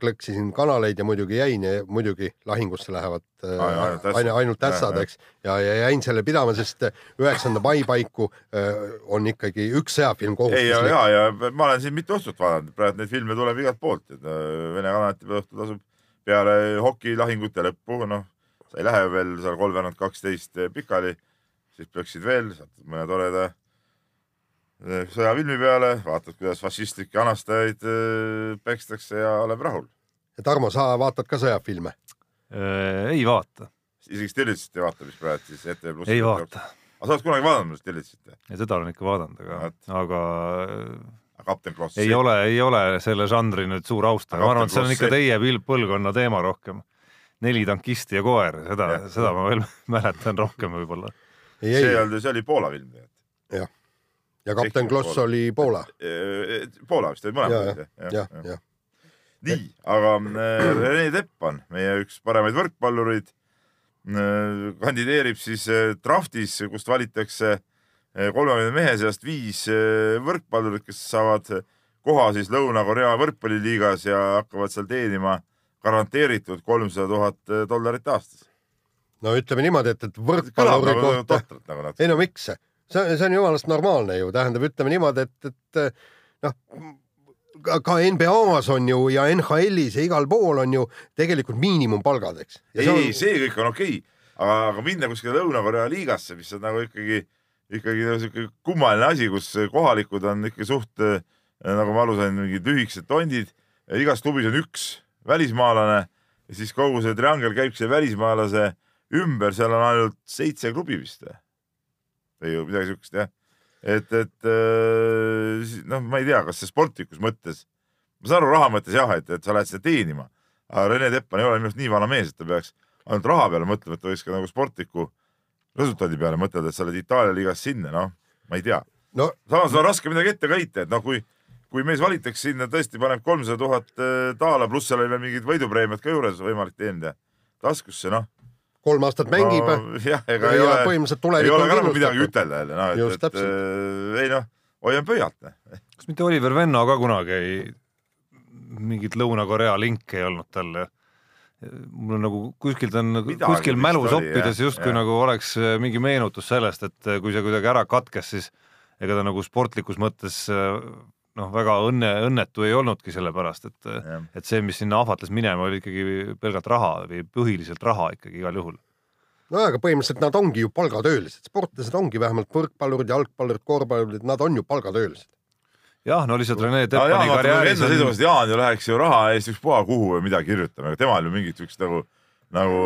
klõksisin kanaleid ja muidugi jäin ja muidugi lahingusse lähevad äh, Ai- ainult ässad. ainult, ässad, eks. ja, ja jäin selle pidama, sest üheksanda mai paiku äh, on ikkagi üks sõjafilm ei, ja, kohustuslik. ja, ja ma olen siin mitu õhtut vaadanud, praegu neid filme tuleb igalt poolt, et äh, Vene kanalite õhtul tasub peale hokilahingute lõppu, noh, sa ei lähe veel seal kolmveerand kaksteist pikali, siis peaksid veel, mõne toreda äh, sõjafilmi peale, vaatad, kuidas fašistlikke anastajaid äh, pekstakse ja oled rahul. Tarmo, sa vaatad ka sõjafilme? ei vaata, isegi Stilitsit ei vaata, mis praegu siis ETV Plussi ei vaata aga sa oled kunagi vaadanud Stilitsit? ja seda olen ikka vaadanud, aga Vot., aga kapten Kloss. ei ole, ei ole selle žanri nüüd suur austaja, ma arvan, et see on ikka teie põlvkonna teema rohkem. neli tankisti ja koer, seda Jah., seda ma veel mäletan rohkem võib-olla. ei, see ei oli, see oli Poola film tegelikult. Ja kapten Kloss pool. oli Poola. Poola vist oli mõlemad. jah, jah. nii, aga äh, Rene Teppan, meie üks paremaid võrkpallureid, kandideerib siis äh, draftis, kust valitakse äh, kolmekümne mehe seast viis äh, võrkpallurit, kes saavad koha siis Lõuna-Korea võrkpalliliigas ja hakkavad seal teenima garanteeritud kolmsada tuhat dollarit aastas. no ütleme niimoodi, et, et võrkpalluri nagu kohta, nagu ei no miks, see, see on jumalast normaalne ju, tähendab, ütleme niimoodi, et, et noh, ka, NBA-s on ju ja NHL-is ja igal pool on ju tegelikult miinimumpalgad, eks. ei, ei, see kõik on okei okay., aga, minna kuskile Lõuna-Korea liigasse, mis on nagu ikkagi, ikkagi nagu siuke kummaline asi, kus kohalikud on ikka suht äh, nagu ma aru sain, mingid lühikesed tondid. igas klubis on üks välismaalane ja siis kogu see triangel käib selle välismaalase ümber, seal on ainult seitse klubi vist või? Või midagi siukest jah. et, et äh, noh, ma ei tea, kas see sportlikus mõttes, ma saan aru raha mõttes jah, et, et sa lähed seda teenima, aga Rene Teppan ei ole minu arust nii vana mees, et ta peaks ainult raha peale mõtlema, et ta võiks ka nagu sportliku resultaadi peale mõtelda, et sa oled Itaalia liigas sinna, noh, ma ei tea. no samas on raske midagi ette ka heita, et noh, kui, kui mees valitakse sinna, tõesti paneb kolmsada tuhat äh, daala, pluss seal oli veel mingid võidupreemiad ka juures võimalik teenida taskusse, noh. Kolm aastat mängib no, jah, ega ja ei ole, põhimõtteliselt ei tulevik ole ka nagu midagi ütelda jälle, noh, et, et äh, ei noh, hoian pöialt. kas mitte Oliver Venno ka kunagi ei, mingit Lõuna-Korea linki ei olnud tal mul on nagu kuskilt on Midagi kuskil vist mälus oli, oppides jah, justkui nagu oleks äh, mingi meenutus sellest, et äh, kui see kuidagi ära katkes, siis ega ta nagu sportlikus mõttes äh, noh, väga õnne, õnnetu ei olnudki sellepärast, et Jah. et see, mis sinna ahvatles minema, oli ikkagi pelgalt raha või põhiliselt raha ikkagi igal juhul. no aga põhimõtteliselt nad ongi ju palgatöölised, sportlased ongi vähemalt võrkpallurid, jalgpallurid, korvpallurid, nad on ju palgatöölised. jah, no lihtsalt Rene no Teppani vaata karjääris enda on seisukohast Jaan ju läheks ju raha eest ükspuha kuhu või midagi kirjutama, aga temal ju mingit siukest nagu, nagu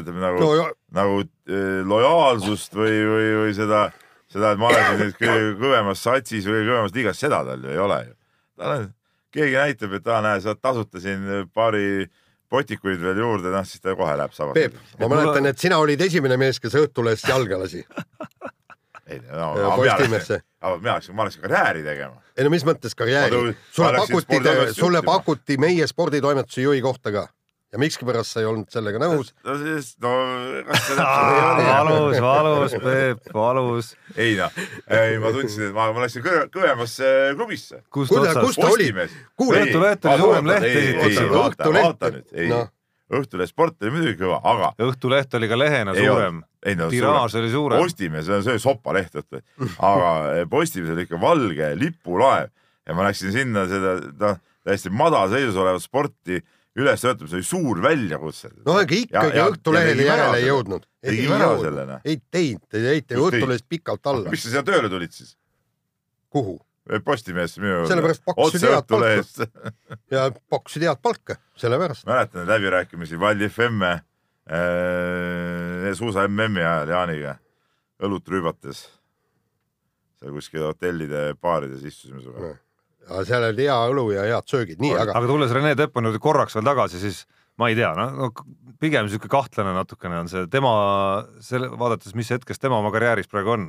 ütleme nagu no no,, ja, nagu eh, lojaalsust või, või, või seda, seda, et ma olen siin nüüd kõige kõvemas satsis või kõvemas liigas, seda tal ju ei ole ju. tal on, keegi näitab, et aa, näe, saad tasuta siin paari potikuid veel juurde, noh siis ta kohe läheb sama. Peep, ma mäletan, et sina olid esimene mees, kes Õhtulehest jalga lasi ei no, Ja Postimehesse. aga mina oleks, ma oleks karjääri tegema. ei no mis mõttes karjääri sulle läksin pakuti sulle pakuti meie sporditoimetuse juhi kohta ka ja miskipärast sa ei olnud sellega nõus. no siis, no valus, valus, Peep, valus. ei noh, ei ma tundsin, et ma, ma läksin kõve, kõvemasse klubisse. kus-? ta oli? Kuule, Õhtuleht oli suurem leht esiteks, Õhtuleht- vaata nüüd, ei noh. no., Õhtulehe sport oli muidugi kõva, aga Õhtuleht oli ka lehena ei suurem, no tiraaž oli suurem. Postimees, see on see sopaleht, aga Postimees oli ikka valge lipulaev ja ma läksin sinna seda, noh, täiesti madalseisus olevat sporti üles töötama, see oli suur väljakutse. no aga ikkagi Õhtulehele järele ei jõudnud. tegime ära selle, noh. ei teinud, te jäite. Õhtulehest pikalt alla. miks sa siia tööle tulid siis? kuhu? Postimees minu Sellepärast pakkusid head Õhtulehest. ja pakkusid head palka, sellepärast. mäletan neid läbirääkimisi Valli FM äh, suusa MM-i ajal Jaaniga õlut rüübates. seal kuskil hotellide baarides istusime sinuga. Aga seal oli hea õlu ja head söögid, nii, aga aga tulles Rene Teppani juurde korraks veel tagasi, siis ma ei tea, noh no, no, pigem sihuke kahtlane natukene on see tema, selle, vaadates, mis hetkes tema oma karjääris praegu on,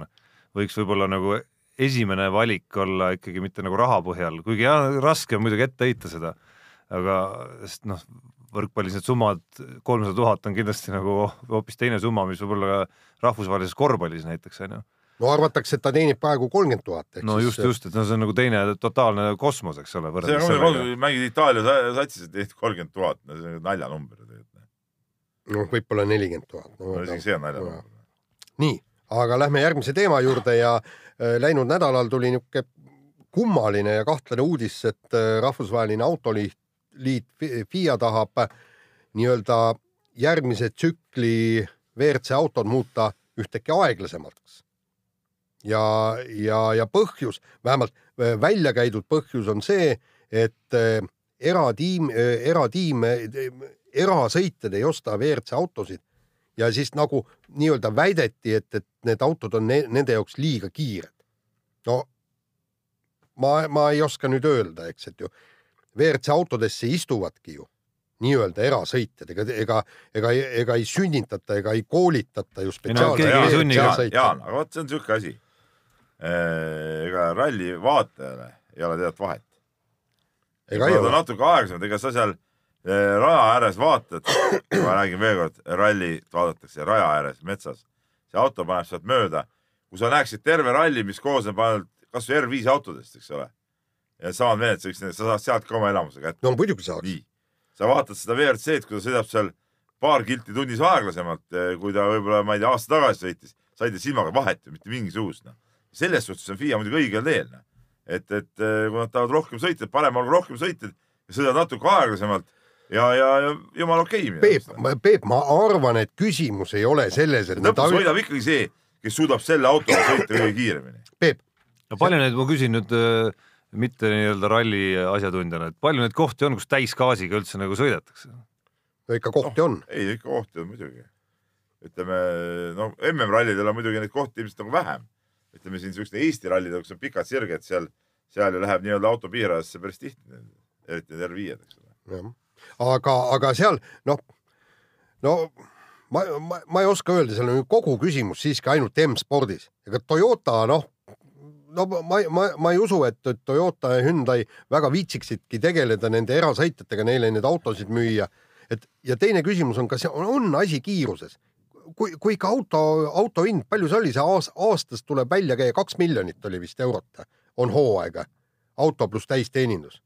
võiks võib-olla nagu esimene valik olla ikkagi mitte nagu raha põhjal, kuigi jah, raske on muidugi ette heita seda, aga sest noh, võrkpallis need summad, kolmsada tuhat on kindlasti nagu hoopis teine summa, mis võib-olla rahvusvahelises korvpallis näiteks on ju. No arvatakse, et ta teenib praegu kolmkümmend tuhat. no just, just, et no see on nagu teine totaalne kosmos, eks ole, mängid Itaalia sa- satsis, et teed kolmkümmend tuhat, no see on naljanumber tegelikult. noh, võib-olla nelikümmend tuhat no isegi see on naljanumber. nii, aga lähme järgmise teema juurde ja äh, läinud nädalal tuli niisugune kummaline ja kahtlane uudis, et äh, rahvusvaheline autoliit, liit Fi- FIA tahab äh, nii-öelda järgmise tsükli WRC autod muuta ühtäkki aeglasemaks. ja, ja, ja põhjus, vähemalt äh, välja käidud põhjus on see, et äh, eratiim, eratiim, erasõitjad ei osta WRC autosid ja siis nagu nii-öelda väideti, et, et need autod on ne nende jaoks liiga kiired. no ma, ma ei oska nüüd öelda, eks, et ju WRC autodesse istuvadki ju nii-öelda erasõitjad, ega, ega, ega, ega ei sünnitata ega ei koolitata ju no spetsiaalselt. Jaan, aga vot see on siuke asi. Ega ralli vaatajale ei ole tead vahet. ega ei ole, natuke aeglasemad, ega sa seal eh, raja ääres vaatad, ma räägin veel kord, rallit vaadatakse raja ääres metsas, see auto paneb sealt mööda. kui sa näeksid terve ralli, mis koosneb ainult kasvõi R5 autodest, eks ole. ja samad mehed, sa saad sealt ka oma elamuse kätte. no muidugi saaks. nii, sa vaatad seda WRC-d, kui ta sõidab seal paar kilti tunnis aeglasemalt, kui ta võib-olla, ma ei tea, aasta tagasi sõitis, sa ei tee silmaga vahet ju mitte mingisugust noh. Selles suhtes on FIA muidugi õigel teel noh. et, et eh, kui nad tahavad rohkem sõita, parem olgu rohkem sõitjaid ja sõidavad natuke aeglasemalt ja, ja, ja jumala okei okay,. Peep, Peep, ma arvan, et küsimus ei ole selles, et nad lõpuks võidab ikkagi see, kes suudab selle autoga sõita kõige kiiremini. Peep, no palju neid, ma küsin nüüd äh, mitte nii-öelda ralli asjatundjana, et palju neid kohti on, kus täisgaasiga üldse nagu sõidetakse? ikka kohti on. ei, ikka kohti on muidugi. ütleme, no MM-rallidel on muidugi neid kohti ilmselt nagu vähem. Ütleme siin siukeste Eesti rallidel, kus on pikad sirged, seal, seal ju läheb nii-öelda auto piirajasse päris tihti, eriti need R5-d, eks ole. aga, aga seal noh, no ma, ma, ma ei oska öelda, seal on kogu küsimus siiski ainult M-spordis, ega Toyota noh, no ma, ma, ma ei usu, et Toyota ja Hyundai väga viitsiksidki tegeleda nende erasõitjatega, neile neid autosid müüa. et ja teine küsimus on, kas on, on asi kiiruses? kui, kui ikka auto, auto hind, palju see oli, see aas, aastas tuleb välja käia kaks miljonit oli vist eurot, on hooaega, auto pluss täisteenindus.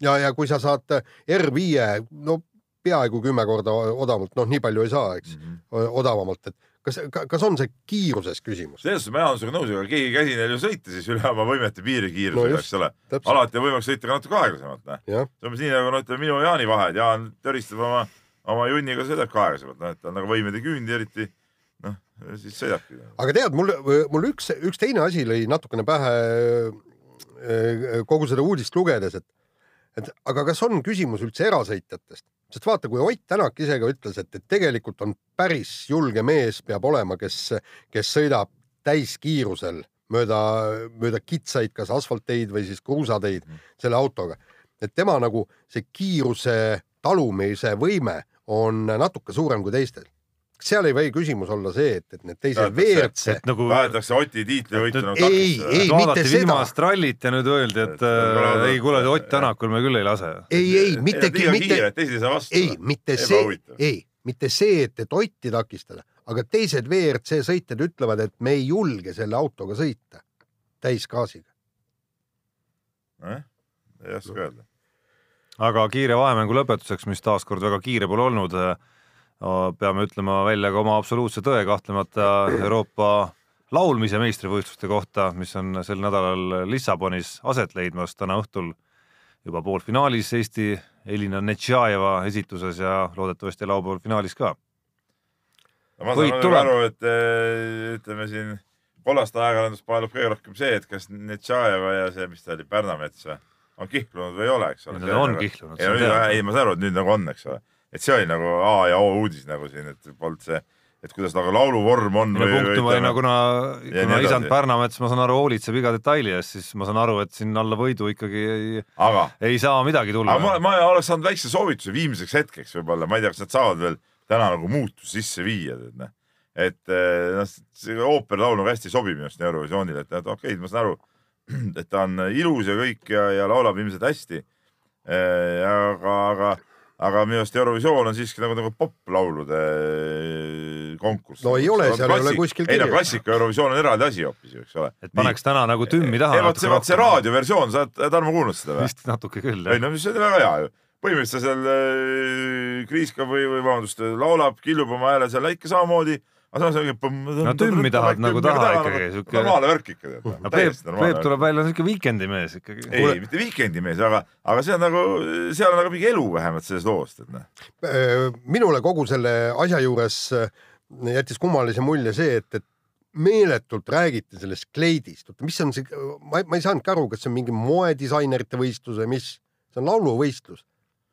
Ja, ja kui sa saad R5 no peaaegu kümme korda odavamalt, noh, nii palju ei saa, eks mm, -hmm. odavamalt, et kas, kas on see kiiruses küsimus? selles suhtes ma olen sinuga nõus, aga keegi käsi neil ju sõita siis üle oma võimete piirikiirusega No no,, eks ole. alati on võimalik sõita ka natuke aeglasemalt, noh. see on umbes nii nagu no ütleme minu ja Jaani vahe, et Jaan töristab oma, oma junniga, sõidab ka aeglasemalt, noh, et ta on nagu võimede küündi eriti. noh, siis sõidabki. aga tead, mul, mul üks, üks teine asi lõi natukene pähe äh, kogu seda uudist lugedes, et et aga kas on küsimus üldse erasõitjatest, sest vaata, kui Ott Tänak ise ka ütles, et, et tegelikult on päris julge mees peab olema, kes, kes sõidab täiskiirusel mööda, mööda kitsaid, kas asfaltteid või siis kruusateid selle autoga, et tema nagu see kiiruse talumise võime on natuke suurem kui teistel. kas seal ei või küsimus olla see, et, et need teised et nagu tahetakse Oti tiitlivõitu nagu Ei, takistada. ei, vaadati mitte seda. viimast rallit ja nüüd öeldi, et Et äh, ei kuule, Ott Tänakul me küll ei lase. ei, ei, mitte, mitte ei saa vastu. ei, mitte see ei, mitte see, et, et Otti takistada, aga teised WRC sõitjad ütlevad, et me ei julge selle autoga sõita täisgaasiga. Eh? ei oska öelda. Aga kiire vahemängu lõpetuseks, mis taaskord väga kiire pole olnud, peame ütlema välja ka oma absoluutse tõe kahtlemata Euroopa laulmise meistrivõistluste kohta, mis on sel nädalal Lissabonis aset leidmas täna õhtul juba poolfinaalis Eesti Elina Netšajeva esituses ja loodetavasti laupäeval finaalis ka. ma saan aru, et eh, ütleme siin kollast ajakirjandust paelub kõige rohkem see, et kas Netšajeva ja see, mis ta oli, Pärnamets või, on kihlunud või ei ole, eks ole. Nad on kihlunud, ei, ei, ma saan aru, et nüüd nagu on, eks ole. et see oli nagu A ja O uudis nagu siin, et polnud see, et kuidas nagu lauluvorm on minu punktum oli no kuna, kuna isand. Pärnamets, ma saan aru, hoolitseb iga detaili eest, siis ma saan aru, et siin alla võidu ikkagi ei, ei saa midagi tulla aga ma, ma oleks saanud väikse soovituse viimseks hetkeks võib-olla, ma ei tea, kas nad saavad veel täna nagu muutust sisse viia, tead noh. et eh, noh, see ooperlaul nagu hästi sobib minu arust Eurovisioonile, et okei okay,, ma saan aru, et ta on ilus ja kõik ja, ja laulab ilmselt hästi. aga, aga, aga minu arust Eurovisioon on siiski nagu, nagu poplaulude eh, konkurss. No ei ole, seal ei ole kuskil ei no klassika Eurovisioon on eraldi asi hoopis ju, eks ole. et paneks täna nagu tümmi taha ei vot see, vot see. raadioversioon, sa oled, Tarmo kuulnud seda või? vist natuke küll ei jah. no see on väga hea ju. põhimõtteliselt ta seal kriiskab või, või vabandust, laulab, killub oma hääle seal ikka samamoodi. Aga samas on No tümmi tahad nagu taha ikkagi, normaalne värk ikka tead. no Peep, tuleb välja siuke viikendimees ikkagi. ei, mitte viikendimees, aga, aga see on nagu, seal on nagu mingi elu vähemalt sellest loost, et noh. Äh, minule kogu selle asja juures äh, jättis kummalise mulje see, et, et meeletult räägiti sellest kleidist, oota, mis on see, ma, ma ei saanudki aru, kas see on mingi moedisainerite võistlus või mis, see on lauluvõistlus.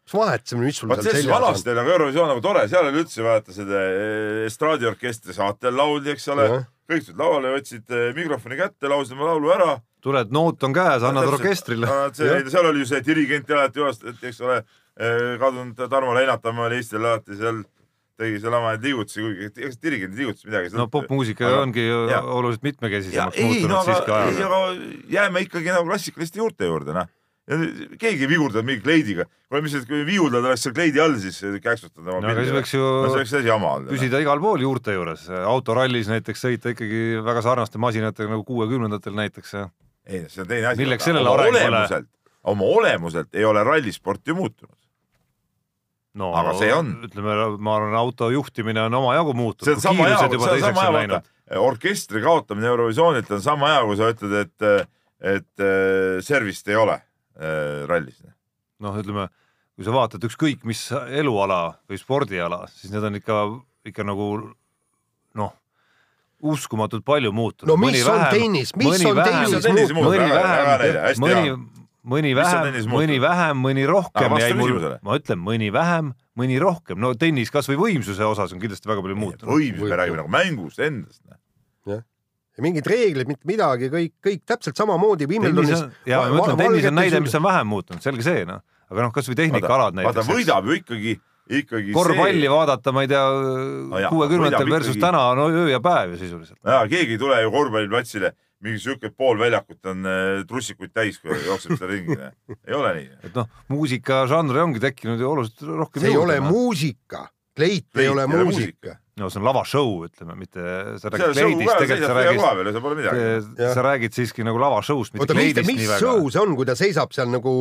Mis vahet see, mis sul vot seal seljas on? vanasti oli nagu Eurovisioon nagu tore, seal oli üldse vaata seda eh, estraadiorkestri saatel lauldi, eks ole Jah.. kõik tulid lavale, võtsid eh, mikrofoni kätte, laulsid oma laulu ära tuled, noot on käes, annad orkestrile. See, seal oli ju see dirigent ja alati juhast, et eks ole, kadunud Tarmo Leinatamaa oli Eestil alati seal, tegi seal oma liigutusi, kuigi eks dirigendi liigutusi midagi. no popmuusika Aga- ongi ja- oluliselt mitmekesisemaks ei, muutunud no siiski aga, ei, ajaga. aga jääme ikkagi nagu klassikaliste juurte juurde, noh. Keegi ei vigurdanud mingi kleidiga. kuule, mis, kui viiuldajad oleks seal kleidi all, siis käksutad oma no võiks ju no see oleks täiesti jama olnud. püsida igal pool juurte juures, autorallis näiteks sõita ikkagi väga sarnaste masinatega nagu kuuekümnendatel näiteks ei, see on teine asi. Milleks sellele arengule- olemuselt, oma olemuselt ei ole rallisport ju muutunud. no Aga see on. ütleme, ma arvan, auto juhtimine on omajagu muutunud. see on sama hea, see on sama hea, vaata. orkestri kaotamine Eurovisioonilt on sama hea, kui sa ütled, et, et äh, servist ei ole rallis. noh, ütleme, kui sa vaatad ükskõik mis eluala või spordiala, siis need on ikka, ikka nagu noh, uskumatult palju muutunud. no mis on tennis, mis on tennis Mis on tennis muutunud? mõni mõni vähem mõni vähem, mõni rohkem jäi mul ma ütlen, mõni vähem, mõni rohkem, no tennis kasvõi võimsuse osas on kindlasti väga palju muutunud. võimsus, me räägime nagu mängust endast. ja mingid reeglid, mitte midagi, kõik, kõik täpselt samamoodi on, ja ma ütlen, tennis on näide, mis on vähem muutunud, selge see noh, aga noh, kasvõi tehnikaalad vaata, näiteks. võidab ju ikkagi, ikkagi korvpalli see, vaadata, ma ei tea, jaa, kuuekümnendatel versus ikkagi- täna, no öö ja päev ju sisuliselt. keegi ei tule ju korvpalliplatsile, mingi siuke pool väljakut on äh, trussikuid täis, kui jookseb seal ringi. ei ole nii. et noh, muusikažanr ongi tekkinud ju oluliselt rohkem see ei ole noh. muusika, kleit Kleit ei ole ei ole muusika. No see on lavashow, ütleme, mitte sa räägid show kleidist, tegelikult sa räägid sa räägid siiski nagu lavashow'st, mitte oota, mis, kleidist mis nii väga show. see on, kui ta seisab seal nagu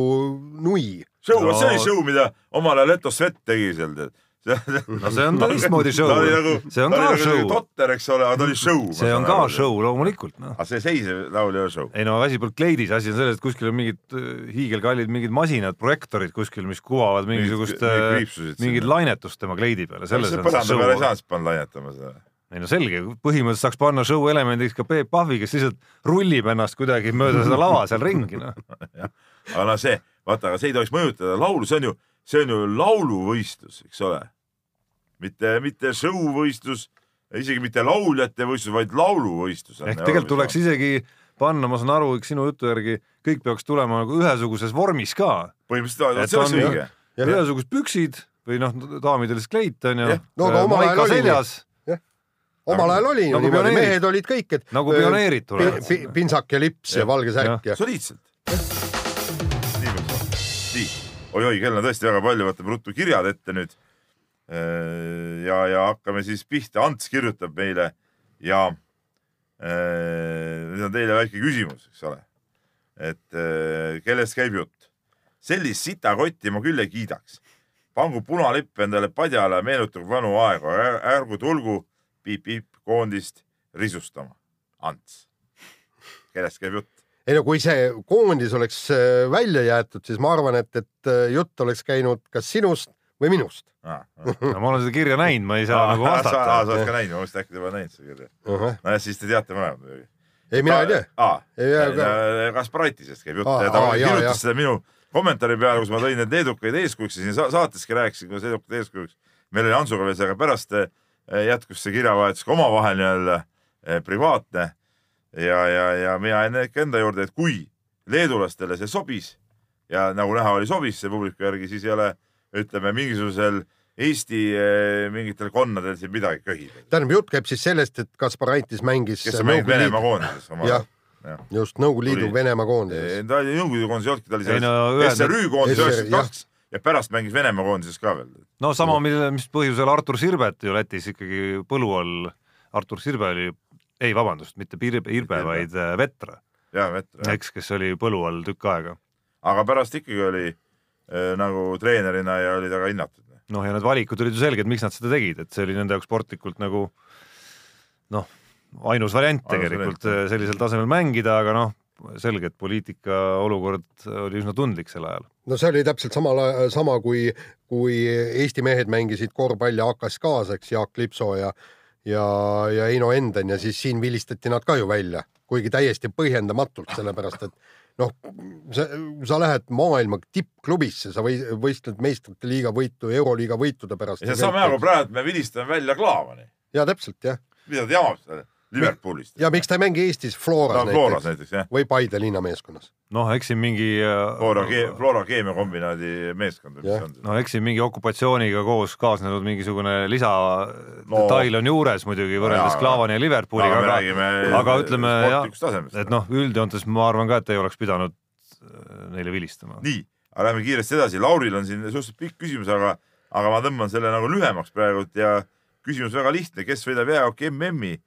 nui? show no., see oli show, mida omal ajal Leto Svet tegi seal, tead. no see on teistmoodi show oli nagu, see on ka nagu show, totter, eks ole, aga ta oli show. see on ka. show loomulikult noh. aga see seisev laul ei ole show. ei no asi pole kleidis, asi on selles, et kuskil on mingid äh, hiigelkallid mingid masinad, projektorid kuskil, mis kuvavad mingisugust äh, mingit lainetust tema kleidi peale, selles on see peale ei show. saanud siis panna laiatama seda. ei no selge, põhimõtteliselt saaks panna show elemendiks ka Peep Pahvi, kes lihtsalt rullib ennast kuidagi mööda seda lava seal ringi noh. aga noh, see, vaata, aga see ei tohiks mõjutada laulu, see on ju, see on ju lauluvõistlus, eks ole. mitte, mitte show-võistlus, isegi mitte lauljate võistlus, vaid lauluvõistlus. ehk tegelikult tuleks isegi panna, ma saan aru, sinu jutu järgi kõik peaks tulema nagu ühesuguses vormis ka. põhimõtteliselt, Et see oleks on- õige. Ühesugused püksid või noh, daamidel siis kleit on ju Jah.. No aga omal ajal oli nii. seljas omal ajal oli Nagu niimoodi, mehed olid kõik, et nagu öö, pioneerid tulevad pi- pi- pintsak ja lips ja valge särk ja soliidselt. nii peaks olema. nii, oi-oi, kell on tõesti väga palju, võtame ruttu kirjad ette nüüd. ja, ja hakkame siis pihta, Ants kirjutab meile ja äh, nüüd on teile väike küsimus, eks ole. et äh, kellest käib jutt? sellist sitakotti ma küll ei kiidaks. pangu punalipp endale padjale, meenutagu vanu aegu, ärgu tulgu piip-piip koondist risustama. Ants, kellest käib jutt? ei no kui see koondis oleks äh, välja jäetud, siis ma arvan, et, et äh, jutt oleks käinud kas sinust või minust. No ma olen seda kirja näinud, ma ei saa nagu sa vastata. oled ka näinud, ma mõtlesin, et äkki te pole näinud seda kirja. nojah, siis te teate mõlemad muidugi. ei, mina ei tea. Ei, aga- tea. Kasparaitisest käib jutt ja ta kirjutas seda minu kommentaari peale, kus ma tõin need leedukaid eeskujuks ja siin sa- saateski rääkisin, kuidas leedukad eeskujuks. meil oli Antsuga veel see, aga pärast eh, jätkus see kirjavahetus ka omavahel nii-öelda eh, privaatne ja, ja, ja mina jäin ikka enda juurde, et kui leedulastele see sobis ja nagu näha oli, sobis see publiku järgi, siis ei ole, ütleme mingisugusel Eesti eh, mingitel konnadel siin midagi köhida. tähendab, jutt käib siis sellest, et Kasparaitis mängis kes on mänginud Venemaa koondises omal jah ajal., just Nõukogude Liidu. Venemaa koondises. ta oli Nõukogude koondis ei olnudki, ta oli Ei no selles ühed- SRÜ koondises üheksakümmend kaks ja pärast mängis Venemaa koondises ka veel. no sama, mille, mis põhjusel Artur Sirbet ju Lätis ikkagi põlu all, Artur Sirbe oli, ei vabandust, mitte Pirbe, Irbe, vaid äh, Vetra, jah, vett. eks, kes oli põlu all tükk aega. aga pärast ikkagi oli nagu treenerina ja oli ka hinnatud. noh, ja need valikud olid ju selged, miks nad seda tegid, et see oli nende jaoks sportlikult nagu noh, ainus variant Ainus tegelikult variant, äh, sellisel tasemel mängida, aga noh, selge, et poliitika olukord oli üsna tundlik sel ajal. no see oli täpselt sama, sama kui, kui Eesti mehed mängisid korvpalli AK-s eks Jaak Lipsoo ja ja, ja Heino Enden ja siis siin vilistati nad ka ju välja, kuigi täiesti põhjendamatult, sellepärast et noh, sa, sa lähed maailma tippklubisse, sa või võistled meistrite liiga võitu, euroliiga võitude pärast. ja saame aru, praegu me vilistame välja Klaavani. ja täpselt jah, mida ta jamab seal Liverpoolist? ja miks ta ei mängi Eestis Floras on Floras näiteks näiteks või Paide linnameeskonnas. noh, eks siin mingi Flora, Flora keemiakombinaadi meeskond või mis see on? no eks siin mingi okupatsiooniga koos kaasnenud mingisugune lisadetail No. on juures muidugi võrreldes Klaavani ja Liverpooliga, me aga aga ütleme jah, et noh, üldjoontes ma arvan ka, et ei oleks pidanud äh, neile vilistama. nii, aga lähme kiiresti edasi, Lauril on siin suhteliselt pikk küsimus, aga, aga ma tõmban selle nagu lühemaks praegult ja küsimus väga lihtne, kes võidab jäähoki MM-i?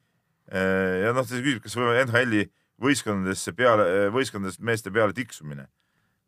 Ja noh, ta küsib, kas võime NHL-i võistkondadesse peale, võistkondadest meeste peale tiksumine.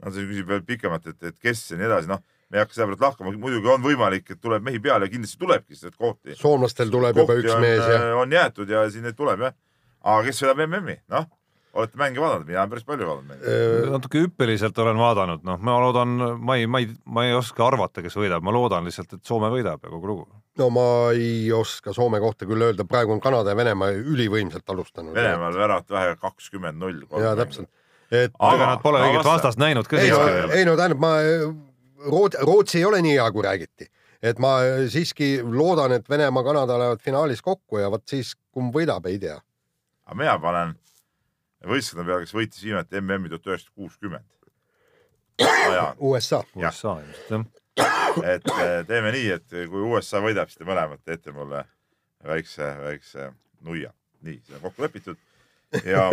no ta küsib veel pikemalt, et, et kes ja nii edasi, noh me ei hakka selle pealt lahkama, muidugi on võimalik, et tuleb mehi peale ja kindlasti tulebki, sest kohti, soomlastel tuleb juba üks on, mees ja on jäetud ja siin neid tuleb jah. aga kes võidab MM-i, noh, olete mänge vaadanud, mina olen päris palju vaadanud mänge. öö, natuke hüppeliselt olen vaadanud, noh, ma loodan, ma ei, ma ei, ma ei oska arvata, kes võidab, ma loodan lihtsalt, et Soome võidab ja kogu lugu. no ma ei oska Soome kohta küll öelda, praegu on Kanada ja Venemaa ülivõimsalt alustanud. Venemaal väravat vähe kakskümmend null. ja täpselt, et Aga- nad pole õiget vasta- vastast näinud ka ei siiski veel. ei no tähendab, ma, Rootsi, Rootsi ei ole nii hea, kui räägiti. et ma siiski loodan, et Venemaa, Kanada lähevad finaalis kokku ja vot siis kumb võidab, ei tea. aga mina panen võistkonna peale, kes võitis viimati MM-i tuhat üheksasada kuuskümmend. ja, USA. USA ilmselt jah. et eh, teeme nii, et kui USA võidab, siis te mõlemad teete mulle väikse, väikse nuia. nii, see on kokku lepitud ja,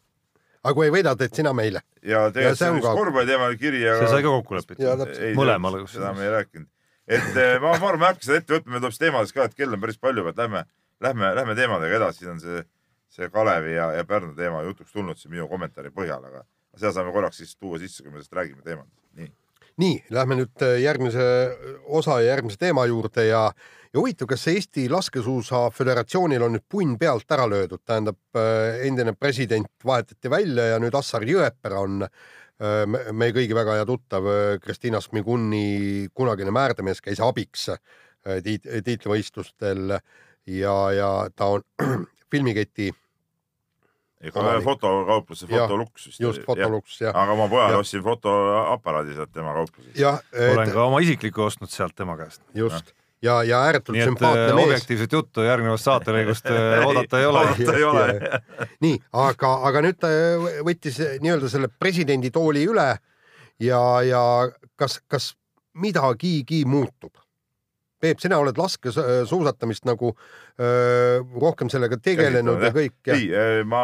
aga kui ei võida, teed sina meile. ja tegelikult see see on üks korvpalliteemaline kiri, see aga sai ka kokku lepitud mõlemale seda, me ei rääkinud. et eh, ma, ma arvan, me ei hakka seda ette võtma, meil tuleb siis teemades ka, et kell on päris palju, et lähme, lähme, lähme teemadega edasi, siin on see, see Kalevi ja, ja Pärnu teema jutuks tulnud siin minu kommentaari põhjal, aga seda saame korraks siis tuua sisse, kui me sellest räägime teemadest. nii, nii, lähme nüüd äh, järgmise osa ja järgmise teema juurde ja, ja huvitav, kas Eesti Laskesuusa Föderatsioonil on nüüd punn pealt ära löödud, tähendab äh, endine president vahetati välja ja nüüd Assar Jõepära on äh, me- meie kõigi väga hea tuttav äh, Kristina Smiguni kunagine määrdemees käis abiks äh, tiit-, tiitlivõistlustel ja, ja ta on filmiketi fotokaupluse Jah, Fotolux vist. just fotoluks ja, aga oma pojale Jah. ostsin fotoaparaadi sealt tema kauplusest. jah, olen ka oma isikliku ostnud sealt tema käest. just ja, ja ääretult nii et sümpaatne äh, mees objektiivset juttu järgnevast saatelõigust äh, oodata ei ole. oodata ei ole. nii, aga, aga nüüd ta võttis nii-öelda selle presidendi tooli üle ja, ja kas, kas midagigi muutub? Peep, sina oled laskesuusatamist nagu öö, rohkem sellega tegelenud ja Käsitlenud, kõik ja ei, ma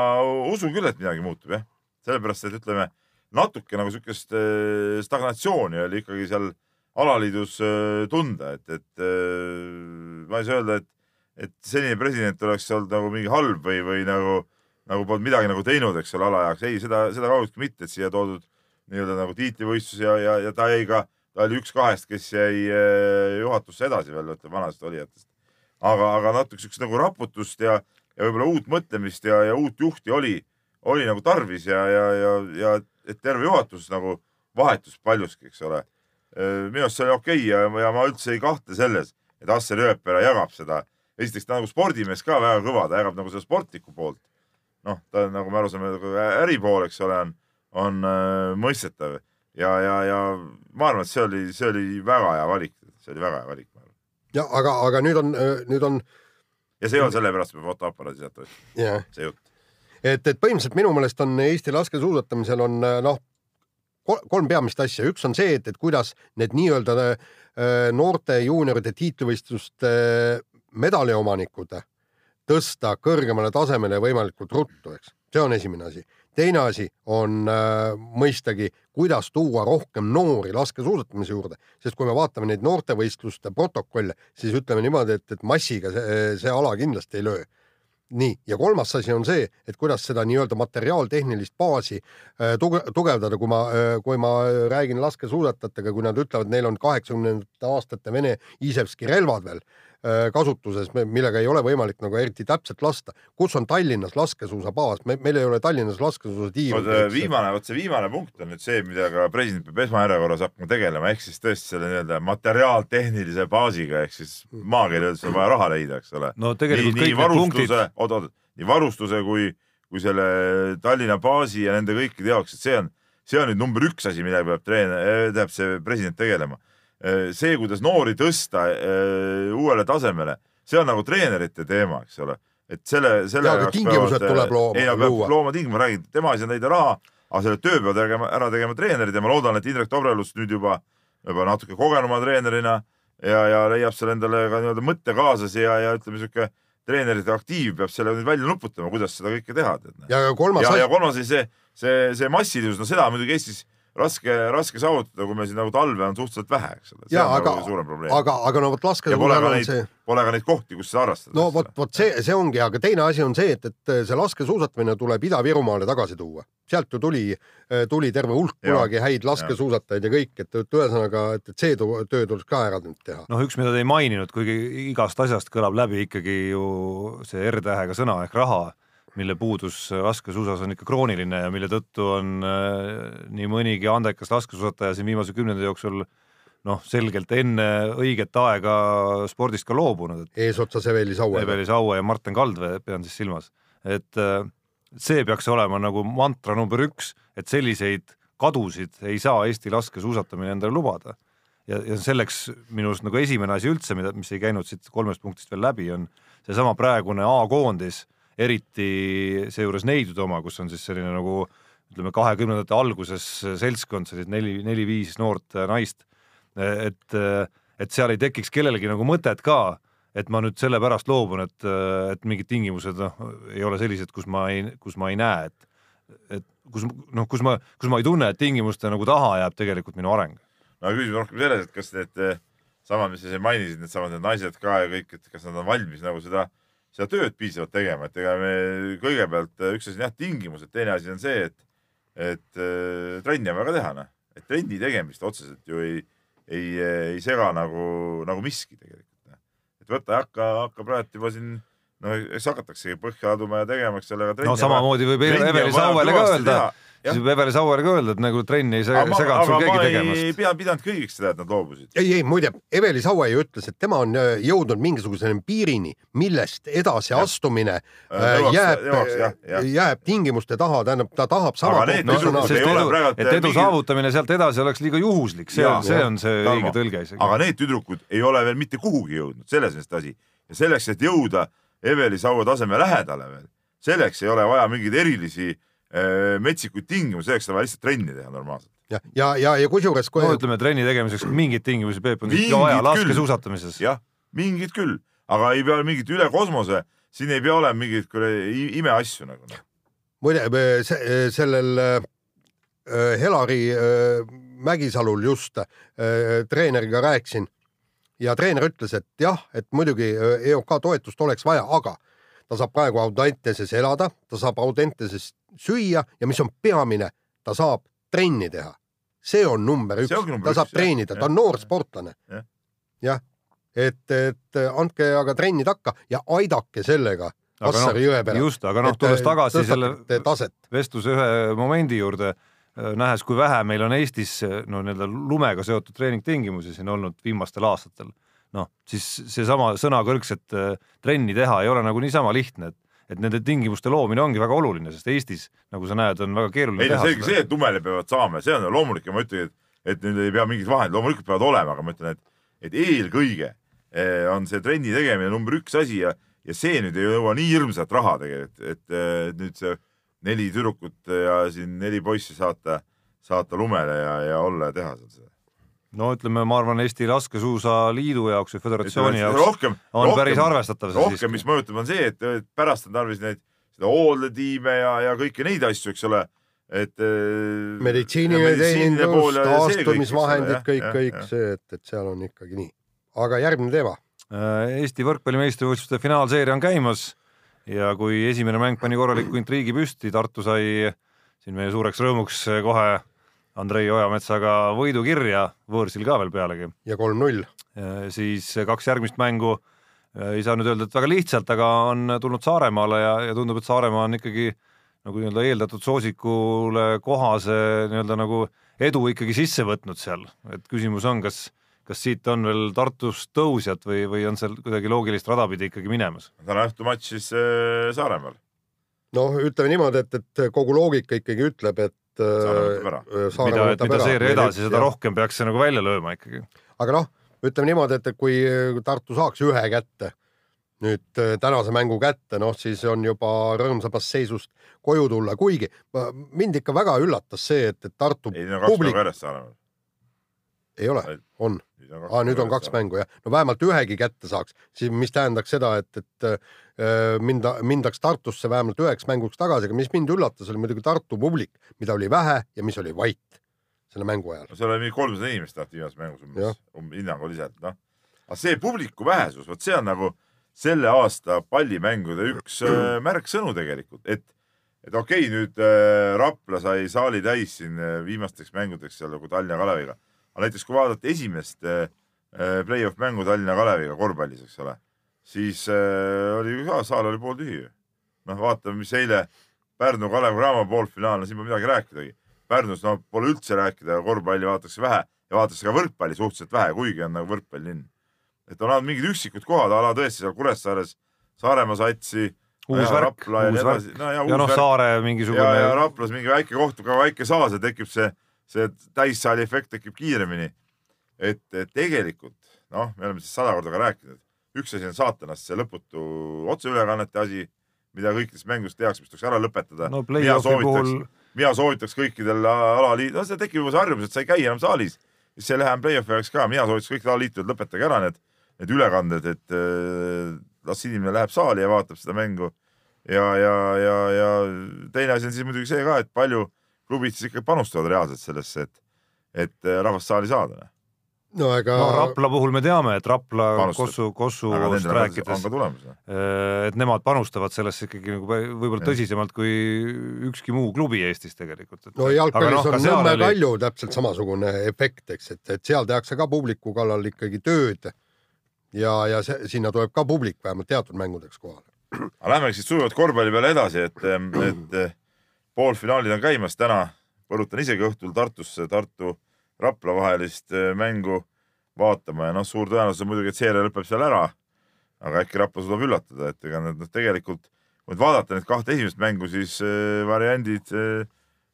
usun küll, et midagi muutub jah, sellepärast et ütleme natuke nagu siukest stagnatsiooni oli ikkagi seal alaliidus tunda, et, et ma ei saa öelda, et, et senine president oleks olnud nagu mingi halb või, või nagu, nagu polnud midagi nagu teinud, eks ole, ala jaoks, ei seda, seda kaugeltki mitte, et siia toodud nii-öelda nagu tiitlivõistlus ja, ja, ja ta jäi ka, ta oli üks kahest, kes jäi eh, juhatusse edasi veel, ütleme vanadest olijatest. aga, aga natuke siukest nagu raputust ja, ja võib-olla uut mõtlemist ja, ja uut juhti oli, oli nagu tarvis ja, ja, ja, ja et terve juhatus nagu vahetus paljuski, eks ole. minu arust see oli okei okay ja, ja ma üldse ei kahtle selles, et Asser Jõepera jagab seda. esiteks ta nagu spordimees ka väga kõva, ta jagab nagu seda sportlikku poolt. noh, ta on nagu me aru saame nagu äri pool, eks ole, on, on äh, mõistetav ja, ja, ja ma arvan, et see oli, see oli väga hea valik, see oli väga hea valik, ja aga, aga nüüd on, nüüd on ja see ei olnud sellepärast, et me fotoaparaadi sealt ostsime, jah, see jutt. et, et põhimõtteliselt minu meelest on Eesti laskesuusatamisel on noh, kolm peamist asja, üks on see, et, et kuidas need nii-öelda äh, noorte juunioride tiitlivõistluste medaliomanikud tõsta kõrgemale tasemele võimalikult ruttu, eks, see on esimene asi. Teine asi on äh, mõistagi, kuidas tuua rohkem noori laskesuusatamise juurde, sest kui me vaatame neid noortevõistluste protokolle, siis ütleme niimoodi, et, et massiga see, see ala kindlasti ei löö. Nii, ja kolmas asi on see, et kuidas seda nii-öelda materiaaltehnilist baasi äh, tuge, tugevdada, kui ma, kui ma räägin laskesuusatajatega, kui nad ütlevad, neil on kaheksakümnendate aastate Vene Iisevski relvad veel äh, kasutuses, millega ei ole võimalik nagu eriti täpselt lasta. kus on Tallinnas laskesuusabaas, meil ei ole Tallinnas laskesuusatiivi vot. viimane, vot see viimane punkt on nüüd see, millega president peab esmajärjekorras hakkama tegelema, ehk siis tõesti selle nii-öelda materiaaltehnilise baasiga ehk siis maakeeli öeldes on vaja raha leida, eks ole. no tegelikult nii, nii kõik need punktid, varustuse, oot, oot, nii varustuse kui, kui selle Tallinna baasi ja nende kõikide jaoks, et see on, see on nüüd number üks asi, millega peab treener, tähendab see president tegelema. see, kuidas noori tõsta eh, uuele tasemele, see on nagu treenerite teema, eks ole. et selle, selle Jaa, aga tingimused tuleb looma- ei no peab looma tingimused, ma räägin, tema asi on leida raha, aga selle töö peavad tegema, ära tegema treenerid ja ma loodan, et Indrek Tobrelus nüüd juba, juba natuke kogenuma treenerina ja, ja leiab seal endale ka nii-öelda mõttekaaslasi ja, ja ütleme sihuke treenerite aktiiv peab selle nüüd välja nuputama, kuidas seda kõike teha. ja kolmas ja, ja kolmas asi see, see, see massilisus, no seda muidugi Eestis raske, raske saavutada, kui meil siin nagu talve on suhteliselt vähe, eks ole. see Jaa, on aga- nagu suurem probleem. aga, aga no vot ja ka on neid see,, pole ka neid kohti, kus seda harrastada. no vot, vot see, see ongi, aga teine asi on see, et, et see laskesuusatamine tuleb Ida-Virumaale tagasi tuua. sealt ju tuli, tuli terve hulk Jaa. kunagi häid laskesuusatajaid ja kõik, et, et ühesõnaga, et, et see töö tuleks ka ära nüüd teha. noh, üks, mida te ei maininud, kuigi igast asjast kõlab läbi ikkagi ju see R-tähega sõna ehk raha, mille puudus laskesuusas on ikka krooniline ja mille tõttu on äh, nii mõnigi andekas laskesuusataja siin viimase kümnendi jooksul noh, selgelt enne õiget aega spordist ka loobunud, eesotsas Eveli Sauer. Eveli Saue ja Martin Kaldvee pean siis silmas, et äh, see peaks olema nagu mantra number üks, et selliseid kadusid ei saa Eesti laskesuusatamine endale lubada. ja, ja selleks minu arust nagu esimene asi üldse, mida, mis ei käinud siit kolmest punktist veel läbi, on seesama praegune A-koondis, eriti seejuures neidude oma, kus on siis selline nagu ütleme, kahekümnendate alguses seltskond, sellised neli, neli-viis noort naist, et, et seal ei tekiks kellelgi nagu mõtet ka, et ma nüüd sellepärast loobun, et, et mingid tingimused noh, ei ole sellised, kus ma ei, kus ma ei näe, et, et kus noh, kus ma, kus ma ei tunne, et tingimuste nagu taha jääb tegelikult minu areng. no küsimus rohkem selles, et kas need samad, mis sa siin mainisid, needsamad need naised ka ja kõik, et kas nad on valmis nagu seda, seda tööd piisavalt tegema, et ega me kõigepealt eh, üks asi on jah tingimused, teine asi on see, et, et äh, trenni on vaja ka teha, noh. et trenni tegemist otseselt ju ei, ei, ei sega nagu, nagu miski tegelikult. et võta ja hakka, hakka praegu juba siin, no eks hakataksegi põhja laduma ja tegema, eks ole, no samamoodi võib Eveli Sauele ka öelda. Siis võib Eveli Sauele ka öelda, et nagu trenni ei sega- seganud sul keegi ma ei tegemast. pea, pidanud kõigiks seda, et nad loobusid. ei, ei muide, Eveli Saue ju ütles, et tema on äh, jõudnud mingisuguse piirini, millest edasi astumine äh, Nõuaks- jääb jääb tingimuste taha, tähendab, ta tahab sama no et edu mingi- saavutamine sealt edasi oleks liiga juhuslik, see on, see on see õige tõlge isegi. aga need tüdrukud ei ole veel mitte kuhugi jõudnud, selles on see asi. ja selleks, et jõuda Eveli Saue taseme lähedale veel, selleks ei ole vaja mingeid erilisi äh, metsikuid tingimusi, selleks on vaja lihtsalt trenni teha normaalselt. ja, ja, ja, ja kusjuures no ütleme trenni tegemiseks mingeid tingimusi Peep on ikka vaja laskesuusatamises. jah, mingid küll, aga ei pea mingit üle kosmose, siin ei pea olema mingeid imeasju nagu noh. muide, sellel äh, Helari äh, Mägisalul just äh, treeneriga rääkisin ja treener ütles, et jah, et muidugi EOK toetust oleks vaja, aga ta saab praegu Audenteses elada, ta saab Audenteses süüa ja mis on peamine, ta saab trenni teha. see on number üks ta üks, saab jah. treenida, ta on noor sportlane Jah.. et, et andke aga trenni takka ja aidake sellega noh, Assari jõe peale. just, aga noh, tulles tagasi selle taset. vestluse ühe momendi juurde, nähes, kui vähe meil on Eestis no nii-öelda lumega seotud treeningtingimusi siin olnud viimastel aastatel, noh siis seesama sõnakõlkset äh, trenni teha ei ole nagu niisama lihtne, et et nende tingimuste loomine ongi väga oluline, sest Eestis, nagu sa näed, on väga keeruline ei no selge see, et lumele peavad saama, see on loomulik ja ma ütlen, et, et nüüd ei pea mingid vahendid, loomulikult peavad olema, aga ma ütlen, et, et eelkõige eh, on see trenni tegemine number üks asi ja, ja see nüüd ei jõua nii hirmsat raha tegelikult, et eh, nüüd see neli tüdrukut ja siin neli poissi saata, saata lumele ja, ja olla ja teha seal seda. No ütleme, ma arvan, Eesti Laskesuusaliidu jaoks või föderatsiooni jaoks rohkem, on päris arvestatav rohkem, mis mõjutab, on see, et pärast on tarvis neid, seda hooldetiime ja, ja kõiki neid asju, eks ole, et. meditsiiniline teenindus, taastumisvahendid, kõik, kõik see, et, et seal on ikkagi nii. aga järgmine teema. Äh, Eesti võrkpalli meistrivõistluste finaalseeria on käimas ja kui esimene mäng pani korraliku intriigi püsti, Tartu sai siin meie suureks rõõmuks kohe Andrei Ojametsaga võidu kirja, võõrsil ka veel pealegi, ja kolm-null. siis kaks järgmist mängu äh, ei saa nüüd öelda, et väga lihtsalt, aga on tulnud Saaremaale ja, ja tundub, et Saaremaa on ikkagi nagu nii-öelda eeldatud soosikule kohase nii-öelda nagu edu ikkagi sisse võtnud seal, et küsimus on, kas kas siit on veel Tartust tõusjat või, või on seal kuidagi loogilist rada pidi ikkagi minemas? täna õhtu matš siis äh, Saaremaal. noh, ütleme niimoodi, et, et kogu loogika ikkagi ütleb, et. Saare võtab ära. mida, et mida seeria edasi, seda. rohkem peaks see nagu välja lööma ikkagi. aga noh, ütleme niimoodi, et, et kui Tartu saaks ühe kätte nüüd äh, tänase mängu kätte, noh siis on juba rõõmsamast seisust koju tulla, kuigi mind ikka väga üllatas see, et, et Tartu ei, on kaks mängu järjest Saaremaal. Ei ole, on, aa nüüd on kaks. mängu jah, no vähemalt ühegi kätte saaks, siis mis tähendaks seda, et, et äh, minda, mindaks Tartusse vähemalt üheks mänguks tagasi, aga mis mind üllatas, oli muidugi Tartu publik, mida oli vähe ja mis oli vait. selle mängu ajal. no seal oli mingi kolmsada inimest tahti viimases mängus umbes, um, hinnanguliselt, noh. aga see publiku vähesus, vot see on nagu selle aasta pallimängude üks äh, märksõnu tegelikult, et, et okei okay,, nüüd äh, Rapla sai saali täis siin äh, viimasteks mängudeks seal nagu Tallinna Kaleviga, aga näiteks kui vaadata esimest äh, äh, play-off mängu Tallinna Kaleviga korvpallis, eks ole, siis äh, oli ju ka, saal oli pooltühi. noh, vaatame, mis eile Pärnu Kalev Cramo poolfinaal, no siin pole midagi rääkidagi. Pärnus no pole üldse rääkida, korvpalli vaadatakse vähe ja vaadatakse ka võrkpalli suhteliselt vähe, kuigi on nagu võrkpallilinn. et on olnud mingid üksikud kohad, ala tõesti seal Kuressaares, Saaremaa satsi. uus värk, uus värk no, ja, ja noh. Saare ja, ja mingisugune, Raplas mingi väike koht, ka väike saal, see tekib see, see täissaali efekt tekib kiiremini. et tegelikult noh, me oleme siis sada korda ka rääkinud, üks asi on saatanast see lõputu otseülekannete asi, mida kõikides mängudes tehakse, mis tuleks ära lõpetada. no play-off'i puhul mina soovitaks kõikidel alaliit, no see tekib juba see harjumus, et sa ei käi enam saalis, siis see läheb play-off'i ajaks ka, mina soovitaks kõikidel alaliitudel lõpetage ära need, need ülekanded, et äh, las inimene läheb saali ja vaatab seda mängu. ja, ja, ja, ja teine asi on siis muidugi see ka, et palju klubid siis ikkagi panustavad reaalselt sellesse, et, et äh, rahvast saali saada. no ega no Rapla puhul me teame, et Rapla Panustab. Kossu, aga Kossust rääkides ka, tulemus. et nemad panustavad sellesse ikkagi nagu võib-olla tõsisemalt kui ükski muu klubi Eestis tegelikult. no jalgpallis noh, ka on Nõmme oli- Kalju täpselt samasugune efekt, eks, et, et seal tehakse ka publiku kallal ikkagi tööd. ja, ja see, sinna tuleb ka publik vähemalt teatud mängudeks kohale. aga lähmegi siis sujuvalt korvpalli peale edasi, et, et poolfinaalid on käimas täna. põrutan isegi õhtul Tartusse Tartu Rapla vahelist eh, mängu vaatama ja noh, suur tõenäosus on muidugi, et seeria lõpeb seal ära. aga äkki Rapla suudab üllatada, et ega need noh, tegelikult kui nüüd vaadata neid kahte esimest mängu, siis eh, variandid eh,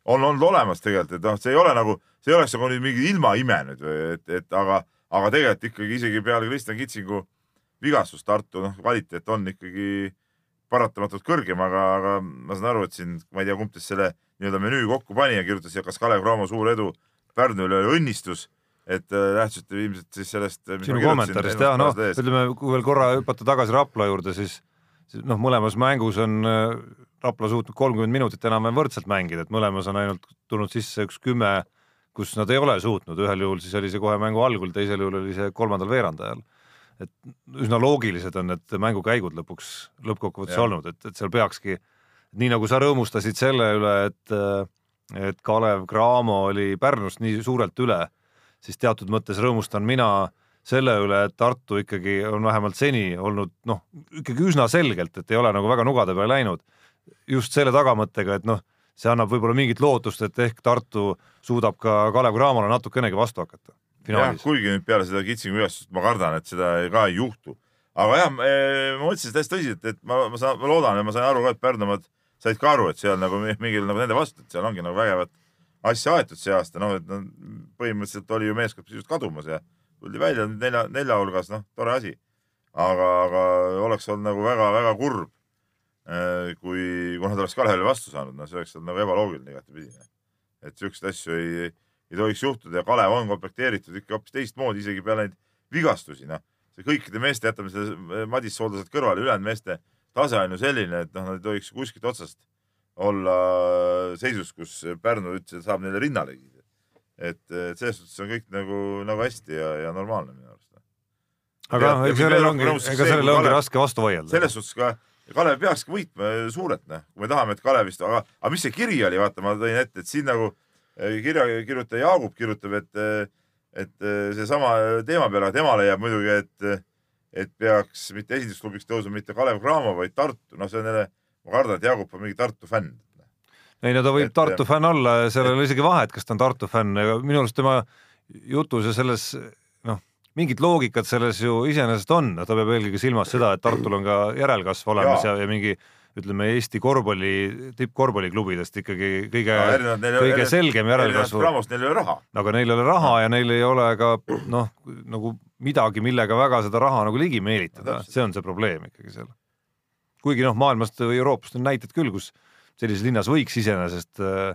on olnud olemas tegelikult, et noh, see ei ole nagu, see ei oleks nagu nüüd mingi ilmaime nüüd või et, et aga, aga tegelikult ikkagi isegi peale Kristjan Kitsingu vigastus Tartu noh, kvaliteet on ikkagi paratamatult kõrgem, aga, aga ma saan aru, et siin, ma ei tea, kumb teist selle nii-öelda menüü kokku pani ja kirjutas kas Kalev Cramo suur edu Pärnu üle oli õnnistus, et äh, lähtusite ilmselt siis sellest. sinu kommentaarist jah, noh, ütleme, kui veel korra hüpata tagasi Rapla juurde, siis siis noh, mõlemas mängus on äh, Rapla suutnud kolmkümmend minutit enam-vähem võrdselt mängida, et mõlemas on ainult tulnud sisse üks kümme, kus nad ei ole suutnud, ühel juhul siis oli see kohe mängu algul, teisel juhul oli see kolmandal veerandajal. Et üsna loogilised on need mängukäigud lõpuks lõppkokkuvõttes olnud, et, et seal peakski nii nagu sa rõõmustasid selle üle, et et Kalev Cramo oli Pärnust nii suurelt üle, siis teatud mõttes rõõmustan mina selle üle, et Tartu ikkagi on vähemalt seni olnud noh, ikkagi üsna selgelt, et ei ole nagu väga nugade peale läinud. just selle tagamõttega, et noh, see annab võib-olla mingit lootust, et ehk Tartu suudab ka Kalev Cramole natukenegi vastu hakata finaalis. kuigi nüüd peale seda Kitsingu ülestust ma kardan, et seda ka ei juhtu. aga jah, ma mõtlesin täiesti tõsiselt, et ma, ma saan, ma loodan ja ma sain aru ka, et Pärnumaad said ka aru, et seal nagu mi- mingil nagu nende vastu, et seal ongi nagu vägevat asja aetud see aasta, noh, et no, põhimõtteliselt oli ju meeskond sisuliselt kadumas ja tuldi välja nelja, nelja hulgas, noh, tore asi. aga, aga oleks olnud nagu väga-väga kurb, kui, kui nad oleks Kalevile vastu saanud, no see oleks olnud nagu ebaloogiline igatepidi. et siukseid asju ei, ei tohiks juhtuda ja Kalev on komplekteeritud ikka hoopis teistmoodi, isegi peale neid vigastusi, noh. see kõikide meeste, jätame selle Madis Sooldaselt kõrvale, ülejäänud meeste tase on ju selline, et noh, nad ei tohiks kuskilt otsast olla seisus, kus Pärnu ütles, et saab neile rinnalegi. et, et selles suhtes on kõik nagu, nagu hästi ja, ja normaalne minu arust. aga Ja- ja eks sellele ongi, ega sellele ongi raske vastu vaielda. selles suhtes ka Kalev peakski võitma suurelt, noh, kui me tahame, et Kalevist, aga, aga mis see kiri oli, vaata, ma tõin ette, et siin nagu kirja kirjutaja Jaagup kirjutab, et, et eh, seesama teema peale, tema leiab muidugi, et, et peaks mitte esindusklubiks tõusma mitte Kalev Cramo, vaid Tartu, noh, see on jälle, ma kardan, et Jaagup on mingi Tartu fänn. ei no ta võib Et- Tartu fänn olla ja seal ei ole isegi vahet, kas ta on Tartu fänn, ega minu arust tema jutus ja selles noh, mingit loogikat selles ju iseenesest on, ta peab eelkõige silmas seda, et Tartul on ka järelkasv olemas ja, Jaa. ja mingi ütleme Eesti korvpalli, tippkorvpalliklubidest ikkagi kõige, kõige kõige selgem järelkasvu, neil ei ole raha. aga neil ei ole raha ja neil ei ole ka noh, nagu midagi, millega väga seda raha nagu ligi meelitada No, see on see probleem ikkagi seal. kuigi noh, maailmast või Euroopast on näited küll, kus sellises linnas võiks iseenesest äh,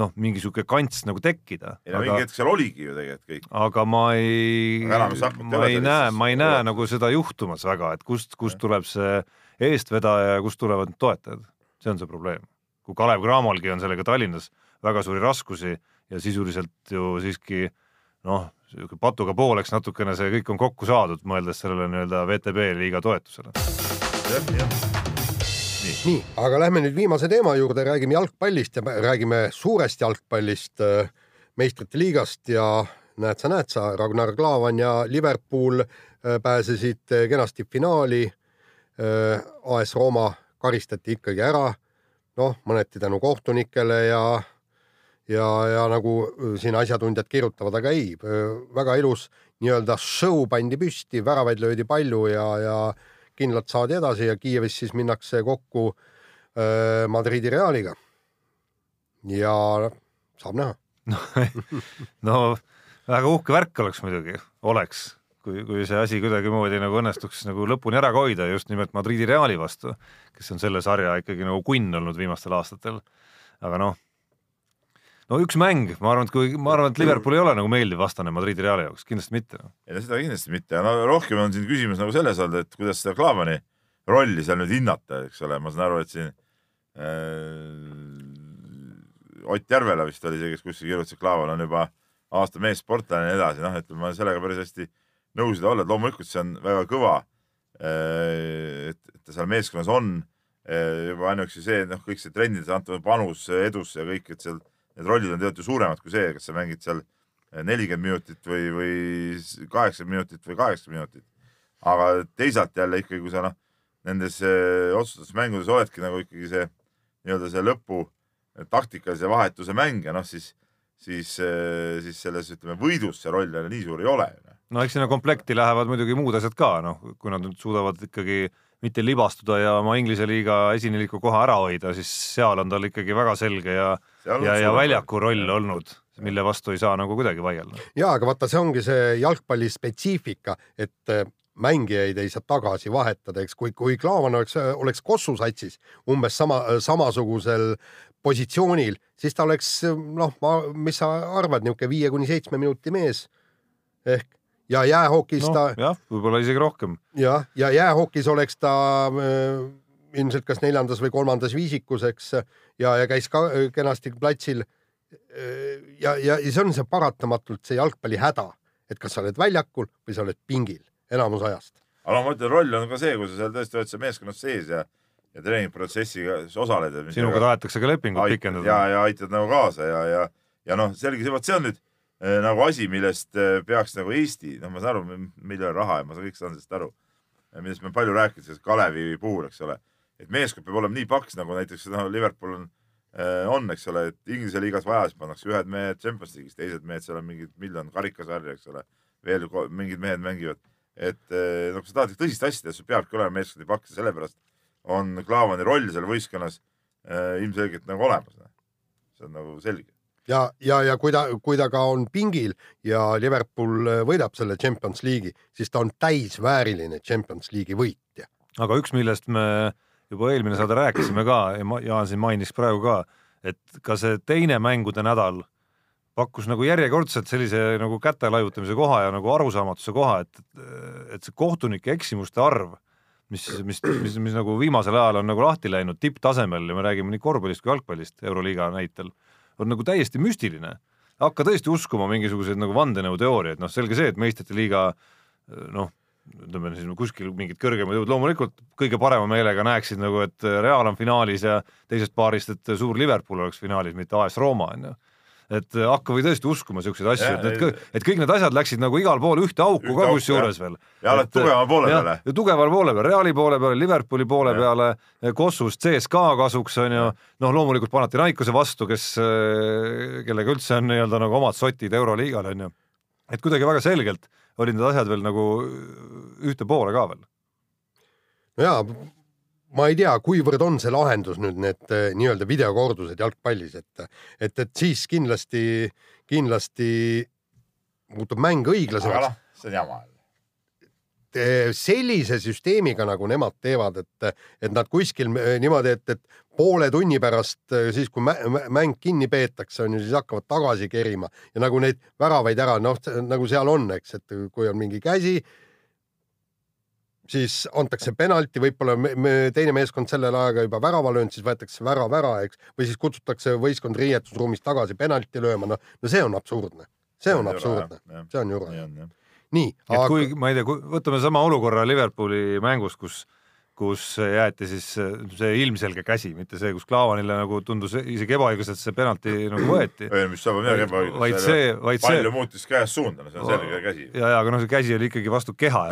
noh, mingi sihuke kants nagu tekkida, ei no mingi hetk seal oligi ju tegelikult kõik. aga ma ei ma ei näe, ma ei näe nagu seda juhtumas väga, et kust, kust tuleb see eestvedaja ja kust tulevad toetajad, see on see probleem. kui Kalev Cramolgi on sellega Tallinnas väga suuri raskusi ja sisuliselt ju siiski noh, sihuke patuga pooleks natukene see kõik on kokku saadud, mõeldes sellele nii-öelda VTB liiga toetusele. nii, aga lähme nüüd viimase teema juurde, räägime jalgpallist ja räägime suurest jalgpallist, äh, meistrite liigast ja näed sa, näed sa, Ragnar Klavan ja Liverpool äh, pääsesid äh, kenasti finaali. AS Rooma karistati ikkagi ära, noh, mõneti tänu kohtunikele ja ja, ja nagu siin asjatundjad kirjutavad, aga ei, väga ilus nii-öelda show pandi püsti, väravaid löödi palju ja, ja kindlalt saadi edasi ja Kiievis siis minnakse kokku äh, Madridi Realiga. ja saab näha. no väga uhke värk oleks muidugi, oleks, kui, kui see asi kuidagimoodi nagu õnnestuks nagu lõpuni ära ka hoida just nimelt Madridi Reali vastu, kes on selle sarja ikkagi nagu kunn olnud viimastel aastatel. aga noh, no üks mäng, ma arvan, et kui, ma arvan, et Liverpool ei ole nagu meeldiv vastane Madridi Reali jaoks, kindlasti mitte. ei no seda kindlasti mitte, no rohkem on siin küsimus nagu selles olnud, et kuidas seda Klaavani rolli seal nüüd hinnata, eks ole, ma saan aru, et siin äh, Ott Järvela vist oli see, kes kuskil kirjutas, et Klaavan on juba aasta meessportlane ja nii edasi, noh, et ma sellega päris hästi nõus ei ole, et loomulikult see on väga kõva. et, et ta seal meeskonnas on juba ainuüksi see, noh, kõik see trennides antav panus edusse ja kõik, et seal need rollid on tegelikult ju suuremad kui see, kas sa mängid seal nelikümmend minutit või, või kaheksakümmend minutit või kaheksakümmend minutit. aga teisalt jälle ikkagi, kui sa noh, nendes otsustatud mängudes oledki nagu ikkagi see nii-öelda see lõpu taktikalise vahetuse mäng ja noh, siis siis, eh, siis selles ütleme võidus see roll jälle nii suur ei ole. No eks sinna komplekti lähevad muidugi muud asjad ka, noh, kui nad nüüd suudavad ikkagi mitte libastuda ja oma Inglise liiga esineliku koha ära hoida, siis seal on tal ikkagi väga selge ja, ja, ja väljaku roll olnud, mille vastu ei saa nagu kuidagi vaielda. ja aga vaata, see ongi see jalgpalli spetsiifika, et eh, mängijaid ei saa tagasi vahetada, eks kui, kui Klaavan oleks, oleks Kossu satsis umbes sama, samasugusel positsioonil, siis ta oleks noh, ma, mis sa arvad, niisugune viie kuni seitsme minuti mees. Ehk ja jäähokis no, ta. jah, võib-olla isegi rohkem. jah, ja jäähokis oleks ta äh, ilmselt kas neljandas või kolmandas viisikus, eks ja, ja käis ka äh, kenasti platsil. Äh, ja, ja, ja see on see paratamatult see jalgpalli häda, et kas sa oled väljakul või sa oled pingil enamus ajast. aga ma ütlen, roll on ka see, kui sa seal tõesti oled seal meeskonnas sees ja ja treeningprotsessiga osaleda. sinuga tahetakse ka lepingut pikendada. ja, ja aitad nagu kaasa ja, ja, ja noh, selge see, vot see on nüüd äh, nagu asi, millest äh, peaks nagu Eesti, noh, ma saan aru, meil ei ole raha ja ma kõik saan sellest aru, millest me palju rääkinud, sellest Kalevi puhul, eks ole, et meeskond peab olema nii paks, nagu näiteks noh, Liverpool on äh,, on, eks ole, et Inglise liigas vajas pannakse ühed mehed Champions League'is, teised mehed, seal on mingid miljon karikasarja, eks ole, veel mingid mehed mängivad, et noh, kui sa tahad tõsist asja teha, sul peabki olema meeskondi paks ja sellepärast on Klaavani roll seal võistkonnas äh, ilmselgelt nagu olemas. Noh. see on nagu selge. Ja, ja, ja kui ta, kui ta ka on pingil ja Liverpool äh, võidab selle Champions League'i, siis ta on täisvääriline Champions League'i võitja. aga üks, millest me juba eelmine saade rääkisime ka ja Jaan siin mainis praegu ka, et ka see teine mängude nädal pakkus nagu järjekordselt sellise nagu käte laiutamise koha ja nagu arusaamatuse koha, et, et see kohtunike eksimuste arv mis, mis, mis, mis nagu viimasel ajal on nagu lahti läinud tipptasemel ja me räägime nii korvpallist kui jalgpallist Euroliiga näitel, on nagu täiesti müstiline. hakka tõesti uskuma mingisuguseid nagu vandenõuteooriaid, noh, selge see, et meistrite liiga noh, ütleme siis kuskil mingid kõrgemad jõud. Loomulikult kõige parema meelega näeksid nagu, et Real on finaalis ja teisest paarist, et suur Liverpool oleks finaalis, mitte AS Rooma onju et äh, hakka või tõesti uskuma siukseid asju, et need kõik, et kõik need asjad läksid nagu igal pool ühte auku ühte ka kusjuures veel. ja oled tugeva poole ja, peale. ja tugeval poole peal, Reali poole peal, Liverpooli poole ja. peale, Kossust CSKA kasuks on ju, noh, loomulikult Panathinaikose vastu, kes, äh, kellega üldse on nii-öelda nagu omad sotid Euroliigal on ju. et kuidagi väga selgelt olid need asjad veel nagu ühte poole ka veel. no jaa ma ei tea, kuivõrd on see lahendus nüüd need eh, nii-öelda videokordused jalgpallis, et, et, et siis kindlasti, kindlasti muutub mäng õiglasemaks. noh, see on jama sellise süsteemiga, nagu nemad teevad, et, et nad kuskil eh, niimoodi, et, et poole tunni pärast, eh, siis kui mäng kinni peetakse, on ju, siis hakkavad tagasi kerima ja nagu neid väravaid ära, noh, nagu seal on, eks, et kui on mingi käsi siis antakse penalti, võib-olla teine meeskond sellel ajaga juba värava löönud, siis võetakse värav ära, eks, või siis kutsutakse võistkond riietusruumist tagasi penalti lööma, no, no see on absurdne, see on absurdne, see on jura. nii nii, et aga kui ma ei tea, võtame sama olukorra Liverpooli mängus, kus, kus jäeti siis see ilmselge käsi, mitte see, kus Klaavanile nagu tundus isegi ebaõiglaselt see penalti nagu võeti. ei, mis saab midagi ebaõiglast. vaid see, vaid see palju muutis käes suunda, see on selge käsi. ja, ja aga noh, see käsi oli ikkagi vastu keha.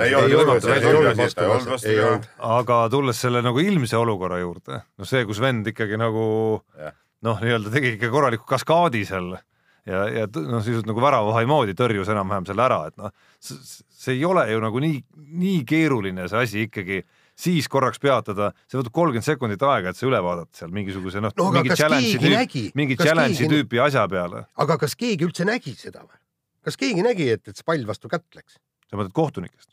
aga tulles selle nagu ilmse olukorra juurde, no see, kus vend ikkagi nagu noh, nii-öelda tegi ikka korraliku kaskaadi seal ja, ja noh, sisuliselt nagu väravavahi moodi tõrjus enam-vähem selle ära, et noh, see ei ole ju nagu nii, nii keeruline see asi ikkagi siis korraks peatada, see võtab kolmkümmend sekundit aega, et see üle vaadata seal mingisuguse noh No aga mingi challenge'i keegi nägi? tüüp, mingi challenge'i keegi- tüüpi asja peale. aga kas keegi üldse nägi seda või? kas keegi nägi, et, et see pall vastu kätt läks? sa mõtled kohtunikest?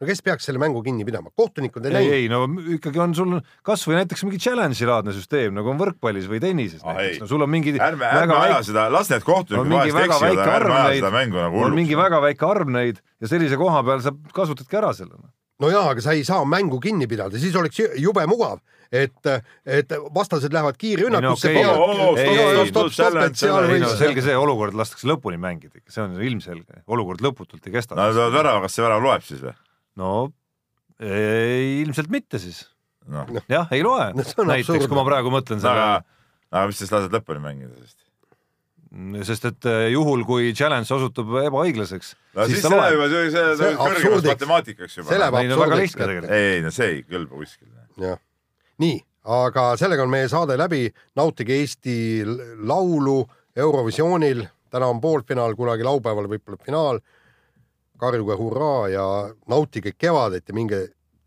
no kes peaks selle mängu kinni pidama, kohtunikud ei ei, näinud. ei no ikkagi on sul kasvõi näiteks mingi challenge'i laadne süsteem nagu on võrkpallis või tennises Ah, näiteks, no sul on mingi ärme, ärme väga aja väike seda, las need kohtunikud vahest väga eksivad, ärme aja seda, mängu nagu on mingi hulluks. väga väike arv neid ja sellise koha peal sa kasutadki ära selle. No jaa, aga sa ei saa mängu kinni pidada, siis oleks ju- jube mugav, et, et vastased lähevad kiirrünnakusse no no selge see, olukord lastakse lõpuni mängida ikka, see on ilmselge, olukord lõputult ei kesta. No tulevad värava, kas see värav loeb siis või? no ei, ilmselt mitte siis, noh, jah, ei loe. No näiteks, absurdne. kui ma praegu mõtlen aga selle, aga mis siis lased lõpuni mängida siis? Sest et eh, juhul, kui challenge osutub ebaõiglaseks, no siis siis see läheb juba, see See läheb kõrgemast absurdiks. matemaatikaks juba. see läheb ei no väga absurdiks lihtne kätte. tegelikult. ei, ei no see ei kõlba kuskile. jah, nii, aga sellega on meie saade läbi, nautige Eesti laulu Eurovisioonil, täna on poolfinaal, kunagi laupäeval võib-olla finaal. karjuge hurraa ja nautige kevadet ja minge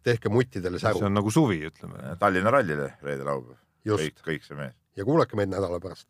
tehke muttidele see säru on nagu suvi, ütleme. Tallinna rallile reede-laupäev. kõik just, kõik see mees. ja kuulake meid nädala pärast.